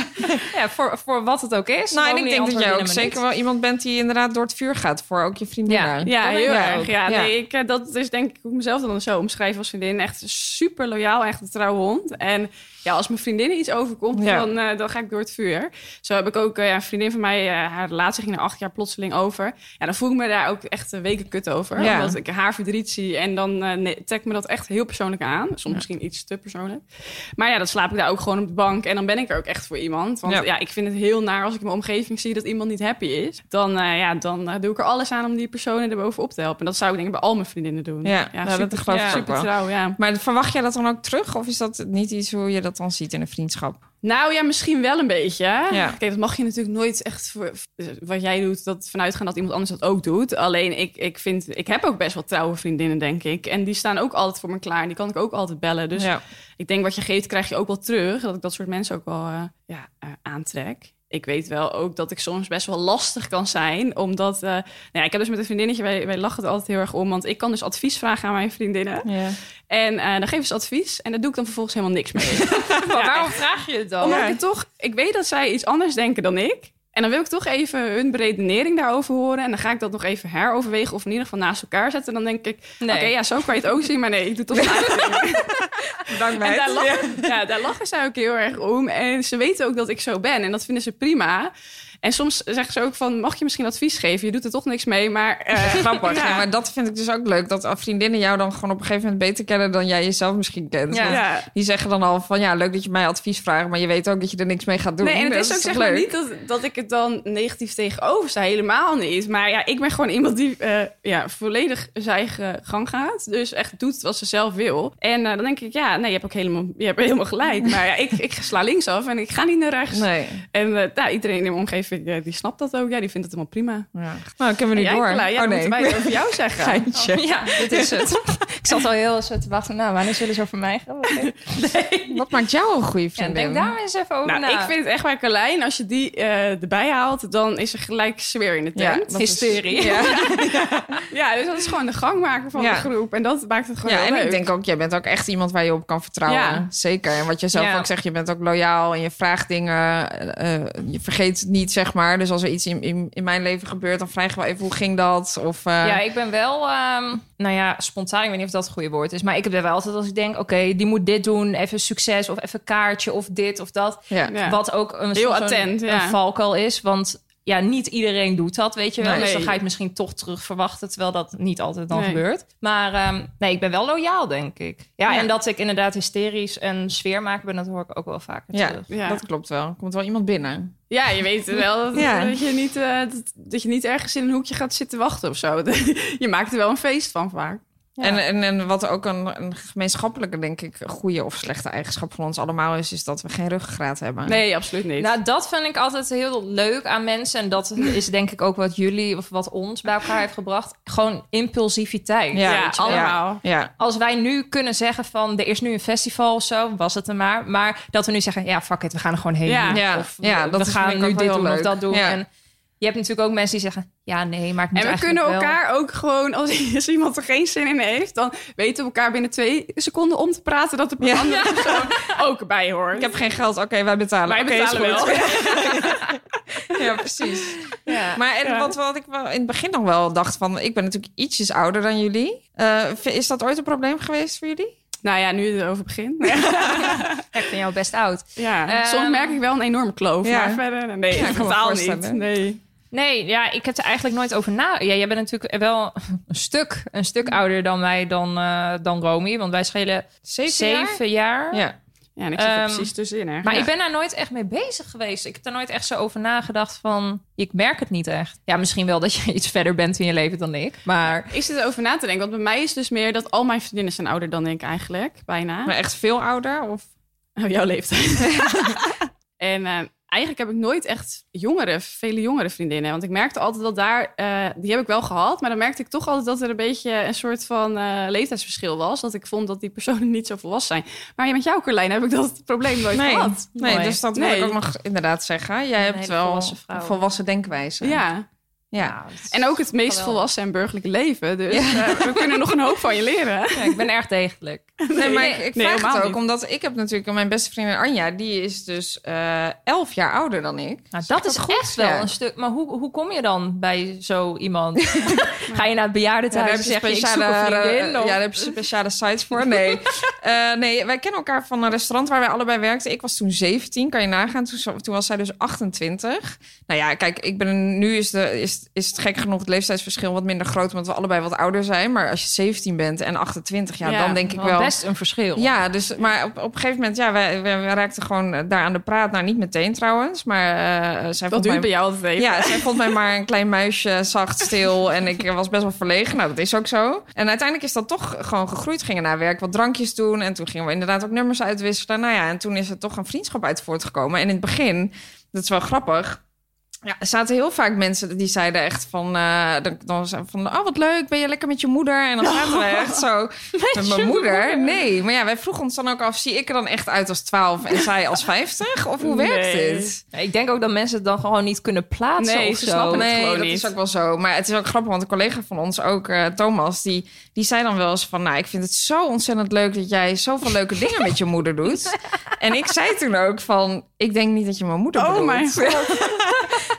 Ja, voor, voor wat het ook is. Nou, en ik denk dat jij ook zeker wel iemand bent die inderdaad door het vuur gaat voor ook je vriendinnen. Ja, heel erg. ook. Ja, Ja. Nee, ik, eh, dat is denk ik hoe ik mezelf dan zo omschrijf als vriendin. Echt super loyaal, echt een trouwe hond. En ja, als mijn vriendin iets overkomt, Ja. dan, eh, dan ga ik door het vuur. Zo heb ik ook eh, ja, een vriendin van mij, eh, haar relatie ging na acht jaar plotseling over. Ja, dan voel ik me daar ook echt een weken kut over. Ja. Omdat ik haar verdriet zie en dan eh nee, trekt me dat echt heel persoonlijk aan. Soms misschien iets te persoonlijk. Maar ja, dan slaap ik daar ook gewoon op de bank en dan ben ik er ook echt voor iemand. Want Ja. ja, ik vind het heel naar als ik in mijn omgeving zie dat iemand niet happy is. Dan, eh, ja, dan eh, doe ik er alles aan om die personen er bovenop te helpen. En dat zou ik denk ik bij al mijn vriendinnen doen. Ja, nou, dat geloof ik ook super trouw, ja. Maar verwacht jij dat dan ook terug? Of is dat niet iets hoe je dat dan ziet in een vriendschap? Nou ja, misschien wel een beetje. Ja. Kijk, dat mag je natuurlijk nooit echt voor wat jij doet, dat vanuit gaan dat iemand anders dat ook doet. Alleen ik, ik vind, ik heb ook best wel trouwe vriendinnen, denk ik. En die staan ook altijd voor me klaar. En die kan ik ook altijd bellen. Dus ja. ik denk wat je geeft, krijg je ook wel terug. Dat ik dat soort mensen ook wel eh, ja, eh, aantrek. Ik weet wel ook dat ik soms best wel lastig kan zijn. Omdat, eh, nou ja, ik heb dus met een vriendinnetje, wij, wij lachen het altijd heel erg om. Want ik kan dus advies vragen aan mijn vriendinnen. ja. En eh, dan geven ze advies. En daar doe ik dan vervolgens helemaal niks mee. <laughs> Maar waarom vraag je het dan? Omdat ik het toch, ik weet dat zij iets anders denken dan ik. En dan wil ik toch even hun beredenering daarover horen. En dan ga ik dat nog even heroverwegen of in ieder geval naast elkaar zetten. Dan denk ik, Nee. oké, ja, zo kan je het ook zien. Maar nee, ik doe toch <laughs> uitzending. Dank En mij. daar lachen, ja, daar lachen zij ook heel erg om. En ze weten ook dat ik zo ben. En dat vinden ze prima. En soms zeggen ze ook van, mag je misschien advies geven? Je doet er toch niks mee, maar... <laughs> eh, Grappig, ja. ja. maar dat vind ik dus ook leuk. Dat vriendinnen jou dan gewoon op een gegeven moment beter kennen dan jij jezelf misschien kent. Ja. Die zeggen dan al van ja, leuk dat je mij advies vraagt, maar je weet ook dat je er niks mee gaat doen. Nee, en het Dat is ook zeg maar niet dat, dat ik het dan negatief tegenover sta. Helemaal niet. Maar ja, ik ben gewoon iemand die eh, ja, volledig zijn eigen gang gaat. Dus echt doet wat ze zelf wil. En eh, dan denk ik, ja, nee, je hebt ook helemaal, je hebt helemaal gelijk. Maar ja, ik, ik sla linksaf en ik ga niet naar rechts. Nee. En nou, iedereen in mijn omgeving, eh, die snapt dat ook. Ja, die vindt het helemaal prima. Ja. Nou, kunnen we nu jij, door. Ja, oh dan nee. moeten wij het <laughs> over jou zeggen. Geintje. Ja, <laughs> dit is het. <laughs> ik zat al heel zo te wachten. Nou, wanneer zullen ze over mij gaan? Oké. Wat maakt jou een goede Ja, vriendin? denk daar eens even over Nou, na. ik vind het echt bij Carlijn, als je die eh, erbij haalt, dan is er gelijk sfeer in de Ja, tent. is- Hysterie. Ja. Ja, dus dat is gewoon de gangmaker van Ja. de groep. En dat maakt het gewoon ja, heel en leuk. ik denk ook, jij bent ook echt iemand waar je op kan vertrouwen. Ja. Zeker. En wat je zelf Ja. ook zegt, je bent ook loyaal en je vraagt dingen. eh, eh, je vergeet het niet, zeg maar. Dus als er iets in, in, in mijn leven gebeurt, dan vraag je wel even hoe ging dat? Of, eh, Ja, ik ben wel, ehm, nou ja, spontaan. Ik weet niet of dat het goede woord is. Maar ik heb er wel altijd als ik denk, oké, die moet dit doen. Even succes of even kaartje of dit of dat. ja. Wat ook een, Heel attent, een, ja. een valkuil is. Want ja, niet iedereen doet dat, weet je wel. Nee. Dus dan ga je het misschien toch terug verwachten. Terwijl dat niet altijd dan Nee. gebeurt. Maar ehm, nee, ik ben wel loyaal, denk ik. Ja, Ja. en dat ik inderdaad hysterisch en sfeer maken ben, dat hoor ik ook wel vaker Ja, terug. Ja. dat klopt wel. Er komt wel iemand binnen. Ja, je weet wel dat, <laughs> Ja. dat, je niet, eh, dat, dat je niet ergens in een hoekje gaat zitten wachten of zo. <laughs> je maakt er wel een feest van vaak. Ja. En, en, en wat ook een, een gemeenschappelijke, denk ik, goede of slechte eigenschap van ons allemaal is, is dat we geen ruggengraat hebben. Nee, absoluut niet. Nou, dat vind ik altijd heel leuk aan mensen. En dat <laughs> is denk ik ook wat jullie of wat ons bij elkaar heeft gebracht. Gewoon impulsiviteit. Ja, allemaal. Ja, Als wij nu kunnen zeggen van er is nu een festival of zo, was het er maar. Maar dat we nu zeggen, ja, fuck it, we gaan er gewoon heen. Ja. Ja, of ja, we dat vind gaan nu dit doen of dat doen. Ja. En je hebt natuurlijk ook mensen die zeggen, ja, nee, maar het moet En we kunnen wel. elkaar ook gewoon, als, <laughs> als iemand er geen zin in heeft, dan weten we elkaar binnen twee seconden om te praten dat de Ja. ander <laughs> persoon ook erbij hoort. ik heb geen geld. Oké, wij betalen. Wij is betalen wel. <laughs> Ja, precies. Ja. Maar en wat, wat ik wel in het begin nog wel dacht van, ik ben natuurlijk ietsjes ouder dan jullie. Eh, is dat ooit een probleem geweest voor jullie? Nou ja, nu je erover begint. Ja, ik vind jou best oud. Ja, Ehm, soms merk ik wel een enorme kloof. Ja. Maar verder, nee, Ja, ik totaal niet. Nee. Nee, ja, ik heb er eigenlijk nooit over na. Ja, jij bent natuurlijk wel een stuk, een stuk ouder dan wij, dan, eh, dan Romy. Want wij schelen Zeven, jaar? zeven jaar. Ja. Ja, en ik zit er Ehm, precies tussenin. Hè. Maar Ja. ik ben daar nooit echt mee bezig geweest. Ik heb daar nooit echt zo over nagedacht van... Ik merk het niet echt. Ja, misschien wel dat je <laughs> iets verder bent in je leven dan ik. Maar Ik zit erover na te denken. Want bij mij is het dus meer dat al mijn vriendinnen zijn ouder dan ik eigenlijk. Bijna. Maar echt veel ouder? Of? Oh, jouw leeftijd. <laughs> en eh, eigenlijk heb ik nooit echt jongere, vele jongere vriendinnen. Want ik merkte altijd dat daar, eh, die heb ik wel gehad. Maar dan merkte ik toch altijd dat er een beetje een soort van eh, leeftijdsverschil was. Dat ik vond dat die personen niet zo volwassen zijn. Maar met jou, Carlijn, heb ik dat probleem nooit Nee, gehad. nee Mooi. dus dat wil Nee. ik ook nog inderdaad zeggen. Jij hebt wel volwassen vrouw. een volwassen denkwijze. Ja, ja. en ook het meest volwassen en burgerlijke leven. Dus eh, we kunnen nog een hoop van je leren. ja, ik ben erg degelijk. Nee, maar ik, ik nee, vraag het ook niet. omdat ik heb natuurlijk mijn beste vriendin Anja, die is dus eh elf jaar ouder dan ik. Nou, dat is echt wel Ja. een stuk... Maar hoe, hoe kom je dan bij zo iemand? <laughs> <laughs> Ga je naar het bejaardentehuis en zeg. Ik zoek een vriendin? eh, of- ja, daar heb je speciale sites voor. Nee. <laughs> Eh, nee, wij kennen elkaar van een restaurant waar wij allebei werkten. Ik was toen 17, kan je nagaan. Toen, toen was zij dus 28. Nou ja, kijk, ik ben nu is, de, is, is het gek genoeg het leeftijdsverschil wat minder groot, omdat we allebei wat ouder zijn. Maar als je 17 bent en 28, ja, Ja, dan denk ik wel. Best een verschil. Ja, dus, maar op, op een gegeven moment, ja, wij, wij, wij raakten gewoon eh, daar aan de praat. Nou, niet meteen trouwens, maar eh zij Dat vond duurt mij... bij jou altijd even. Ja, zij vond mij maar een klein muisje, zacht, stil. En ik was best wel verlegen. Nou, dat is ook zo. En uiteindelijk is dat toch gewoon gegroeid. Gingen naar werk wat drankjes doen. En toen gingen we inderdaad ook nummers uitwisselen. Nou ja, en toen is er toch een vriendschap uit voortgekomen. En in het begin, dat is wel grappig... Ja, er zaten heel vaak mensen die zeiden echt van... eh, dan, van, oh wat leuk, ben je lekker met je moeder? En dan zaten we echt zo <laughs> met, mijn moeder. Nee, maar ja, wij vroegen ons dan ook af... zie ik er dan echt uit als 12 en zij als 50? Of hoe werkt dit? Ik denk ook dat mensen het dan gewoon niet kunnen plaatsen Nee, of ze zo. Nee, gewoon dat niet. is ook wel zo. Maar het is ook grappig, want een collega van ons, ook eh, Thomas, die, die zei dan wel eens van... nou, ik vind het zo ontzettend leuk dat jij zoveel leuke dingen met je moeder doet. <laughs> En ik zei toen ook van, ik denk niet dat je mijn moeder Oh bedoelt. mijn <laughs> god.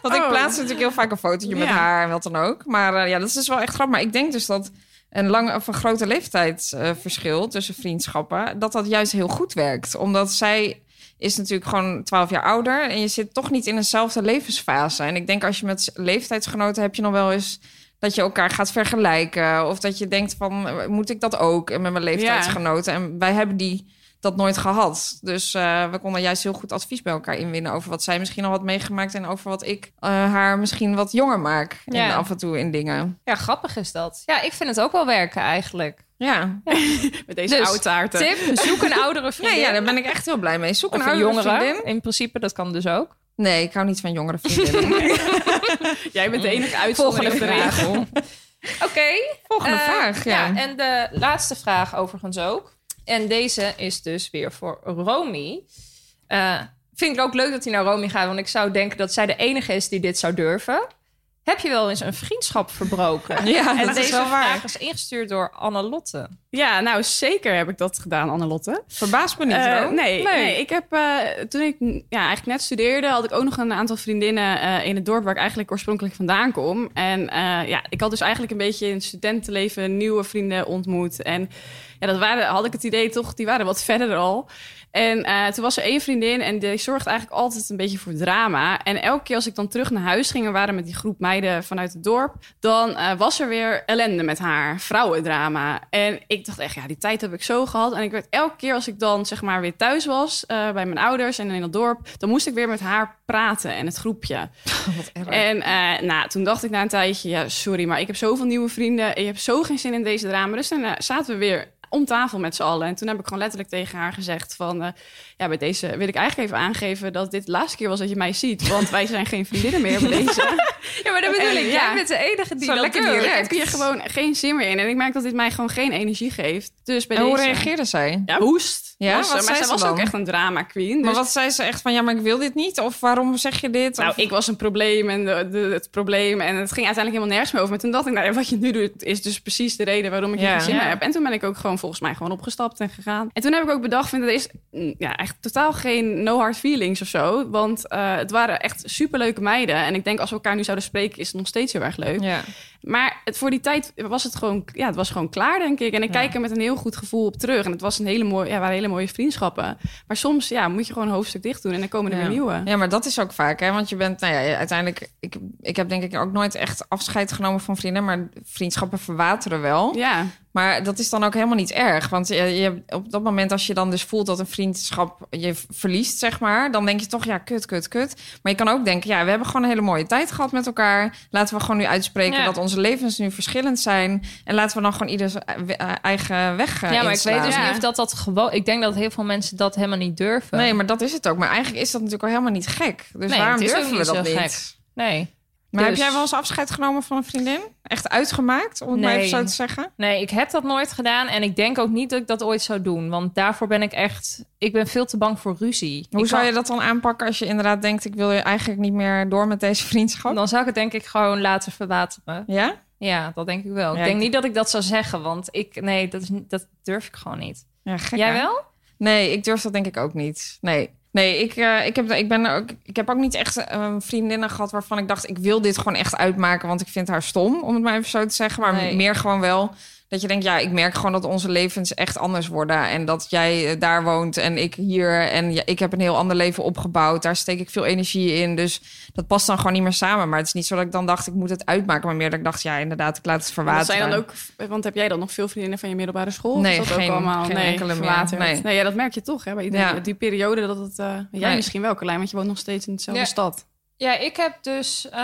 Want ik Oh. plaats natuurlijk heel vaak een fotootje met haar en wat dan ook. Maar eh, ja, dat is dus wel echt grappig. Maar ik denk dus dat een lange of een grote leeftijdsverschil tussen vriendschappen, dat dat juist heel goed werkt. Omdat zij is natuurlijk gewoon 12 jaar ouder en je zit toch niet in dezelfde levensfase. En ik denk als je met leeftijdsgenoten heb je nog wel eens dat je elkaar gaat vergelijken of dat je denkt van eh, moet ik dat ook en met mijn leeftijdsgenoten. En wij hebben die dat nooit gehad. Dus eh, we konden juist heel goed advies bij elkaar inwinnen over wat zij misschien al had meegemaakt en over wat ik eh, haar misschien wat jonger maak. Ja. En af en toe in dingen. Ja, grappig is dat. Ja, ik vind het ook wel werken eigenlijk. Ja. <laughs> Met deze Dus, oudtaarten. Tip, zoek een oudere <laughs> Ja, vriendin. ja, daar ben ik echt heel blij mee. Zoek Of een oudere jongere. vriendin. In principe, dat kan dus ook. Nee, ik hou niet van jongere vriendinnen. <laughs> Jij bent de enige uitzondering op de vraag. Oké. Volgende eh, vraag, ja. En de laatste vraag overigens ook. En deze is dus weer voor Romy. Eh, vind ik ook leuk dat hij naar Romy gaat, want ik zou denken dat zij de enige is die dit zou durven. Heb je wel eens een vriendschap verbroken? <laughs> Ja, en dat is deze wel waar. vraag is ingestuurd door Annelotte. Ja, nou zeker heb ik dat gedaan, Annelotte. Verbaast me niet, Ro. nee, Nee. nee. ik heb eh, toen ik ja, eigenlijk net studeerde, had ik ook nog een aantal vriendinnen in het dorp waar ik eigenlijk oorspronkelijk vandaan kom. En ja, ik had dus eigenlijk een beetje in het studentenleven nieuwe vrienden ontmoet. En ja, dat waren, had ik het idee toch, die waren wat verder al. En eh, toen was er één vriendin en die zorgde eigenlijk altijd een beetje voor drama. En elke keer als ik dan terug naar huis ging en waren met die groep meiden vanuit het dorp, dan eh, was er weer ellende met haar, vrouwendrama. En ik dacht echt, ja, die tijd heb ik zo gehad. En ik werd elke keer als ik dan zeg maar weer thuis was eh, bij mijn ouders en in het dorp, dan moest ik weer met haar praten en het groepje. <laughs> En nou, toen dacht ik na een tijdje, ja, sorry, maar ik heb zoveel nieuwe vrienden. Ik heb zo geen zin in deze drama. Dus dan zaten we weer om tafel met z'n allen. En toen heb ik gewoon letterlijk tegen haar gezegd van... eh, ja, bij deze wil ik eigenlijk even aangeven dat dit de laatste keer was dat je mij ziet. Want wij zijn geen vriendinnen meer bij deze. <laughs> Ja, maar dat bedoel En, ik. ja. Jij bent de enige die Zo dat lekker doet. direct. ik heb hier gewoon geen zin meer in. En ik merk dat dit mij gewoon geen energie geeft. Dus bij En hoe deze... reageerde zij? Ja, hoest. Ja, Was wat maar zij ze was dan? ook echt een drama queen. Maar Dus wat zei ze echt van, ja, maar ik wil dit niet? Of waarom zeg je dit? Nou, Of- ik was een probleem en de, de- het probleem. En het ging uiteindelijk helemaal nergens meer over. Maar toen dacht ik, nou, wat je nu doet, is dus precies de reden waarom ik hier Ja. geen zin meer Ja. heb. En toen ben ik ook gewoon volgens mij gewoon opgestapt en gegaan. En toen heb ik ook bedacht, vind, er is mm, ja, totaal geen no hard feelings of zo. Want eh, het waren echt superleuke meiden. En ik denk, als we elkaar nu zouden spreken, is het nog steeds heel erg leuk. Ja. Maar het, voor die tijd was het gewoon, ja, het was gewoon klaar, denk ik. En ik Ja. kijk er met een heel goed gevoel op terug. En het was een hele mooie, ja, waren hele mooie vriendschappen. Maar soms ja, moet je gewoon een hoofdstuk dicht doen en dan komen er Ja. weer nieuwe. Ja, maar dat is ook vaak, hè? Want je bent, nou ja, uiteindelijk... Ik, ik heb denk ik ook nooit echt afscheid genomen van vrienden... maar vriendschappen verwateren wel. Ja. Maar dat is dan ook helemaal niet erg. Want je, je, op dat moment, als je dan dus voelt dat een vriendschap je verliest, zeg maar... dan denk je toch, ja, kut, kut, kut. Maar je kan ook denken, ja, we hebben gewoon een hele mooie tijd gehad met elkaar. Laten we gewoon nu uitspreken Ja. dat onze levens nu verschillend zijn. En laten we dan gewoon ieder zijn e- e- eigen weg eh, Ja, maar ik weet dus Ja. niet of dat dat gewoon... Ik denk dat heel veel mensen dat helemaal niet durven. Nee, maar dat is het ook. Maar eigenlijk is dat natuurlijk al helemaal niet gek. Dus Nee, waarom het is ook durven we dat zo niet? gek. Nee. Maar heb Dus- jij wel eens afscheid genomen van een vriendin? Echt uitgemaakt, om het maar even zo te zeggen? Nee, ik heb dat nooit gedaan. En ik denk ook niet dat ik dat ooit zou doen. Want daarvoor ben ik echt... Ik ben veel te bang voor ruzie. Hoe Ik zou kan- je dat dan aanpakken als je inderdaad denkt... ik wil je eigenlijk niet meer door met deze vriendschap? Dan zou ik het denk ik gewoon laten verwateren. Ja? Ja, dat denk ik wel. Ja, ik denk ik- niet dat ik dat zou zeggen. Want ik... Nee, dat, is, dat durf ik gewoon niet. Ja, gek Jij hè? wel? Nee, ik durf dat denk ik ook niet. Nee. Nee, ik, eh, ik, heb, ik, ben ook, ik heb ook niet echt eh, vriendinnen gehad waarvan ik dacht... ik wil dit gewoon echt uitmaken, want ik vind haar stom, om het maar even zo te zeggen. Maar Nee. meer gewoon wel dat je denkt... ja, ik merk gewoon dat onze levens echt anders worden. En dat jij eh, daar woont en ik hier. En ja, ik heb een heel ander leven opgebouwd. Daar steek ik veel energie in. Dus dat past dan gewoon niet meer samen. Maar het is niet zo dat ik dan dacht, ik moet het uitmaken. Maar meer dat ik dacht, ja, inderdaad, ik laat het Wat verwateren. zijn dan ook, want heb jij dan nog veel vriendinnen van je middelbare school? Nee, dat geen- ook allemaal geen nee, enkele meer. Nee. Nee. ja, dat merk je toch. Hè, bij iedereen. Ja. Die periode dat het. eh, jij Nee. misschien wel, Carlijn, want je woont nog steeds in dezelfde Ja. stad. Ja, ik heb dus eh,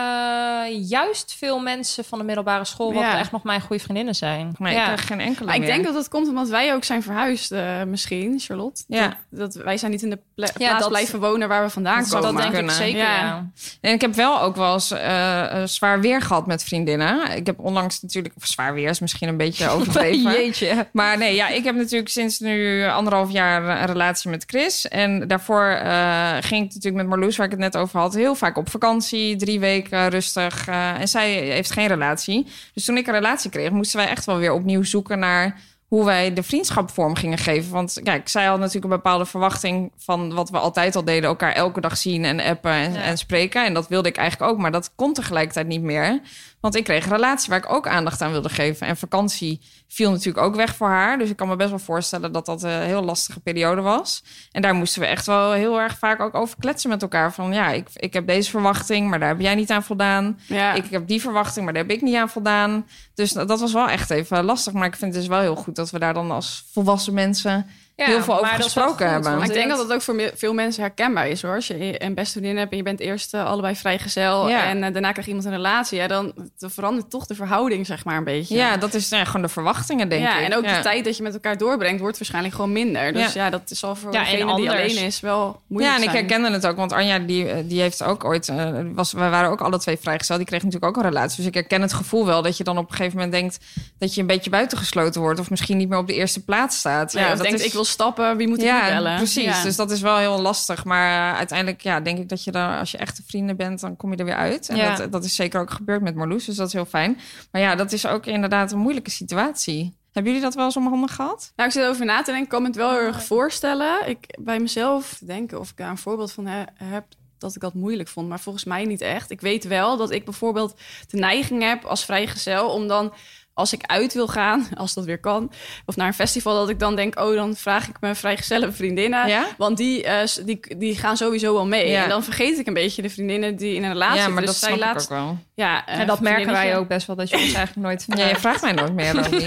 juist veel mensen van de middelbare school... wat Ja. echt nog mijn goede vriendinnen zijn. Nee, ja. ik heb geen enkele Maar ik meer. denk dat dat komt omdat wij ook zijn verhuisd, eh, misschien, Charlotte. Ja. Dat, dat wij zijn niet in de ple- plaats dat- blijven wonen waar we vandaan dat komen. dat denk kunnen. ik zeker, Ja. ja. En ik heb wel ook wel eens eh, zwaar weer gehad met vriendinnen. Ik heb onlangs natuurlijk... Of zwaar weer is misschien een beetje <laughs> overdreven. Jeetje. Maar nee, ja, ik heb natuurlijk sinds nu anderhalf jaar een relatie met Chris. En daarvoor eh, ging ik natuurlijk met Marloes, waar ik het net over had, heel vaak op vakantie. Drie weken rustig. eh, en zij heeft geen relatie. Dus toen ik een relatie kreeg, moesten wij echt wel weer opnieuw zoeken naar hoe wij de vriendschap vorm gingen geven. Want kijk, zij had natuurlijk een bepaalde verwachting van wat we altijd al deden: elkaar elke dag zien en appen en, Ja. en spreken. En dat wilde ik eigenlijk ook, maar dat kon tegelijkertijd niet meer. Want ik kreeg een relatie waar ik ook aandacht aan wilde geven. En vakantie viel natuurlijk ook weg voor haar. Dus ik kan me best wel voorstellen dat dat een heel lastige periode was. En daar moesten we echt wel heel erg vaak ook over kletsen met elkaar. Van ja, ik, ik heb deze verwachting, maar daar heb jij niet aan voldaan. Ja. Ik heb die verwachting, maar daar heb ik niet aan voldaan. Dus dat was wel echt even lastig. Maar ik vind het dus wel heel goed dat we daar dan als volwassen mensen heel veel over gesproken hebben. Maar ik denk dat het- dat ook voor veel mensen herkenbaar is hoor. Als je een beste vriendin hebt en je bent eerst eh, allebei vrijgezel Ja. en eh, daarna krijgt iemand een relatie, ja, dan, dan verandert toch de verhouding zeg maar een beetje. Ja, dat is ja, gewoon de verwachtingen, denk ja, ik. en ook Ja. de tijd dat je met elkaar doorbrengt wordt waarschijnlijk gewoon minder. Dus ja, dat is al voor Ja, en degene die alleen is wel Ja, moeilijk en ik herkende het ook, want Anja die, eh, die heeft ook ooit, eh, was, we waren ook alle twee vrijgesteld, die kreeg natuurlijk ook een relatie. Dus ik herken het gevoel wel dat je dan op een gegeven moment denkt dat je een beetje buitengesloten wordt of misschien niet meer op de eerste plaats staat. Ja, dat denkt, is- ik wil stappen, wie moet ik ja, bellen? precies. Ja. Dus dat is wel heel lastig. Maar uh, uiteindelijk ja, denk ik dat je daar, als je echte vrienden bent, dan kom je er weer uit. En Ja. dat, dat is zeker ook gebeurd met Marloes, dus dat is heel fijn. Maar ja, dat is ook inderdaad een moeilijke situatie. Hebben jullie dat wel eens om handen gehad? Nou, ik zit erover na te denken. Ik kan me het wel heel erg voorstellen. Ik bij mezelf te denken of ik daar een voorbeeld van he- heb dat ik dat moeilijk vond. Maar volgens mij niet echt. Ik weet wel dat ik bijvoorbeeld de neiging heb als vrijgezel om dan als ik uit wil gaan, <laughs> als dat weer kan, of naar een festival, dat ik dan denk, oh, dan vraag ik mijn vrijgezelle vriendinnen, Ja? want die, eh, die, die gaan sowieso wel mee. Ja. En dan vergeet ik een beetje de vriendinnen die in een relatie ja, maar Dus dat zij snap ik ook wel. Ja, eh, En dat merken wij ook best wel, dat je ons <laughs> eigenlijk nooit... Ja, je vraagt mij nooit meer, Romy.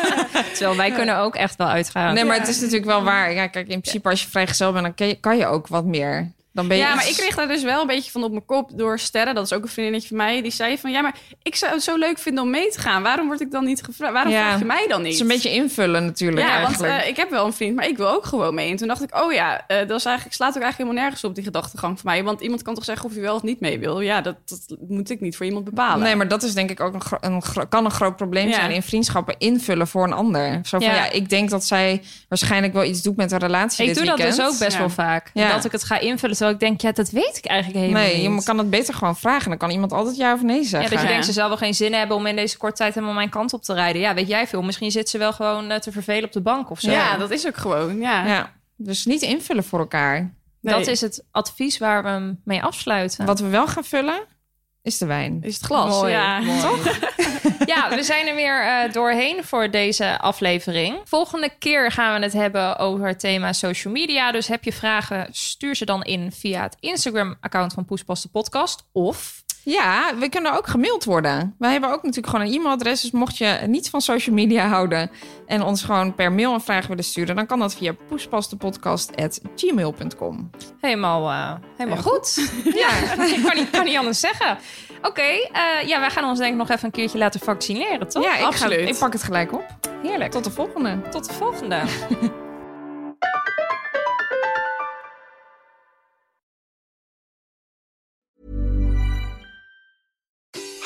<laughs> Terwijl wij kunnen ook echt wel uitgaan. Nee, maar het is natuurlijk wel waar. Ja, kijk, in principe als je vrijgezel bent, dan kan je, kan je ook wat meer. Dan ben je Ja, maar ik kreeg daar dus wel een beetje van op mijn kop door Sterren. Dat is ook een vriendinnetje van mij. Die zei van, ja, maar ik zou het zo leuk vinden om mee te gaan. Waarom word ik dan niet gevraagd? Waarom Ja, vraag je mij dan Het niet? is een beetje invullen natuurlijk ja, want eh, ik heb wel een vriend, maar ik wil ook gewoon mee. En toen dacht ik, oh ja, eh, dat is eigenlijk, slaat ook eigenlijk helemaal nergens op die gedachtegang van mij. Want iemand kan toch zeggen of hij wel of niet mee wil. Ja, dat, dat moet ik niet voor iemand bepalen. Nee, maar dat is denk ik ook een, gro- een gro- kan een groot probleem Ja. zijn in vriendschappen invullen voor een ander. Zo van ja. Ja. ik denk dat zij waarschijnlijk wel iets doet met een relatie. Ik dit doe dat dus ook best Ja. wel vaak. Ja. Dat ik het ga invullen, terwijl ik denk, ja, dat weet ik eigenlijk helemaal Nee, niet. je kan het beter gewoon vragen. Dan kan iemand altijd ja of nee ja, zeggen. dat je Ja. denkt, ze zal wel geen zin hebben om in deze korte tijd helemaal mijn kant op te rijden. Ja, weet jij veel. Misschien zit ze wel gewoon eh, te vervelen op de bank of zo. ja, dat is ook gewoon, ja. Ja, dus niet invullen voor elkaar. Nee. Dat is het advies waar we hem mee afsluiten. Wat we wel gaan vullen, is de wijn. Is het glas, Mooi, ja. mooi. <laughs> Ja, we zijn er weer eh, doorheen voor deze aflevering. Volgende keer gaan we het hebben over het thema social media. Dus heb je vragen, stuur ze dan in via het Instagram-account van Poespas de podcast. Of Ja, we kunnen ook gemaild worden. Wij hebben ook natuurlijk gewoon een e-mailadres. Dus mocht je niet van social media houden en ons gewoon per mail een vraag willen sturen, dan kan dat via poespastepodcast.gmail.com. helemaal, eh, helemaal goed. Ja, <laughs> ik kan niet, kan niet anders zeggen. Oké, eh, ja, wij gaan ons denk ik nog even een keertje laten vaccineren, toch? Ja, ik, ga, ik pak het gelijk op. Heerlijk. Tot de volgende. Tot de volgende. <laughs>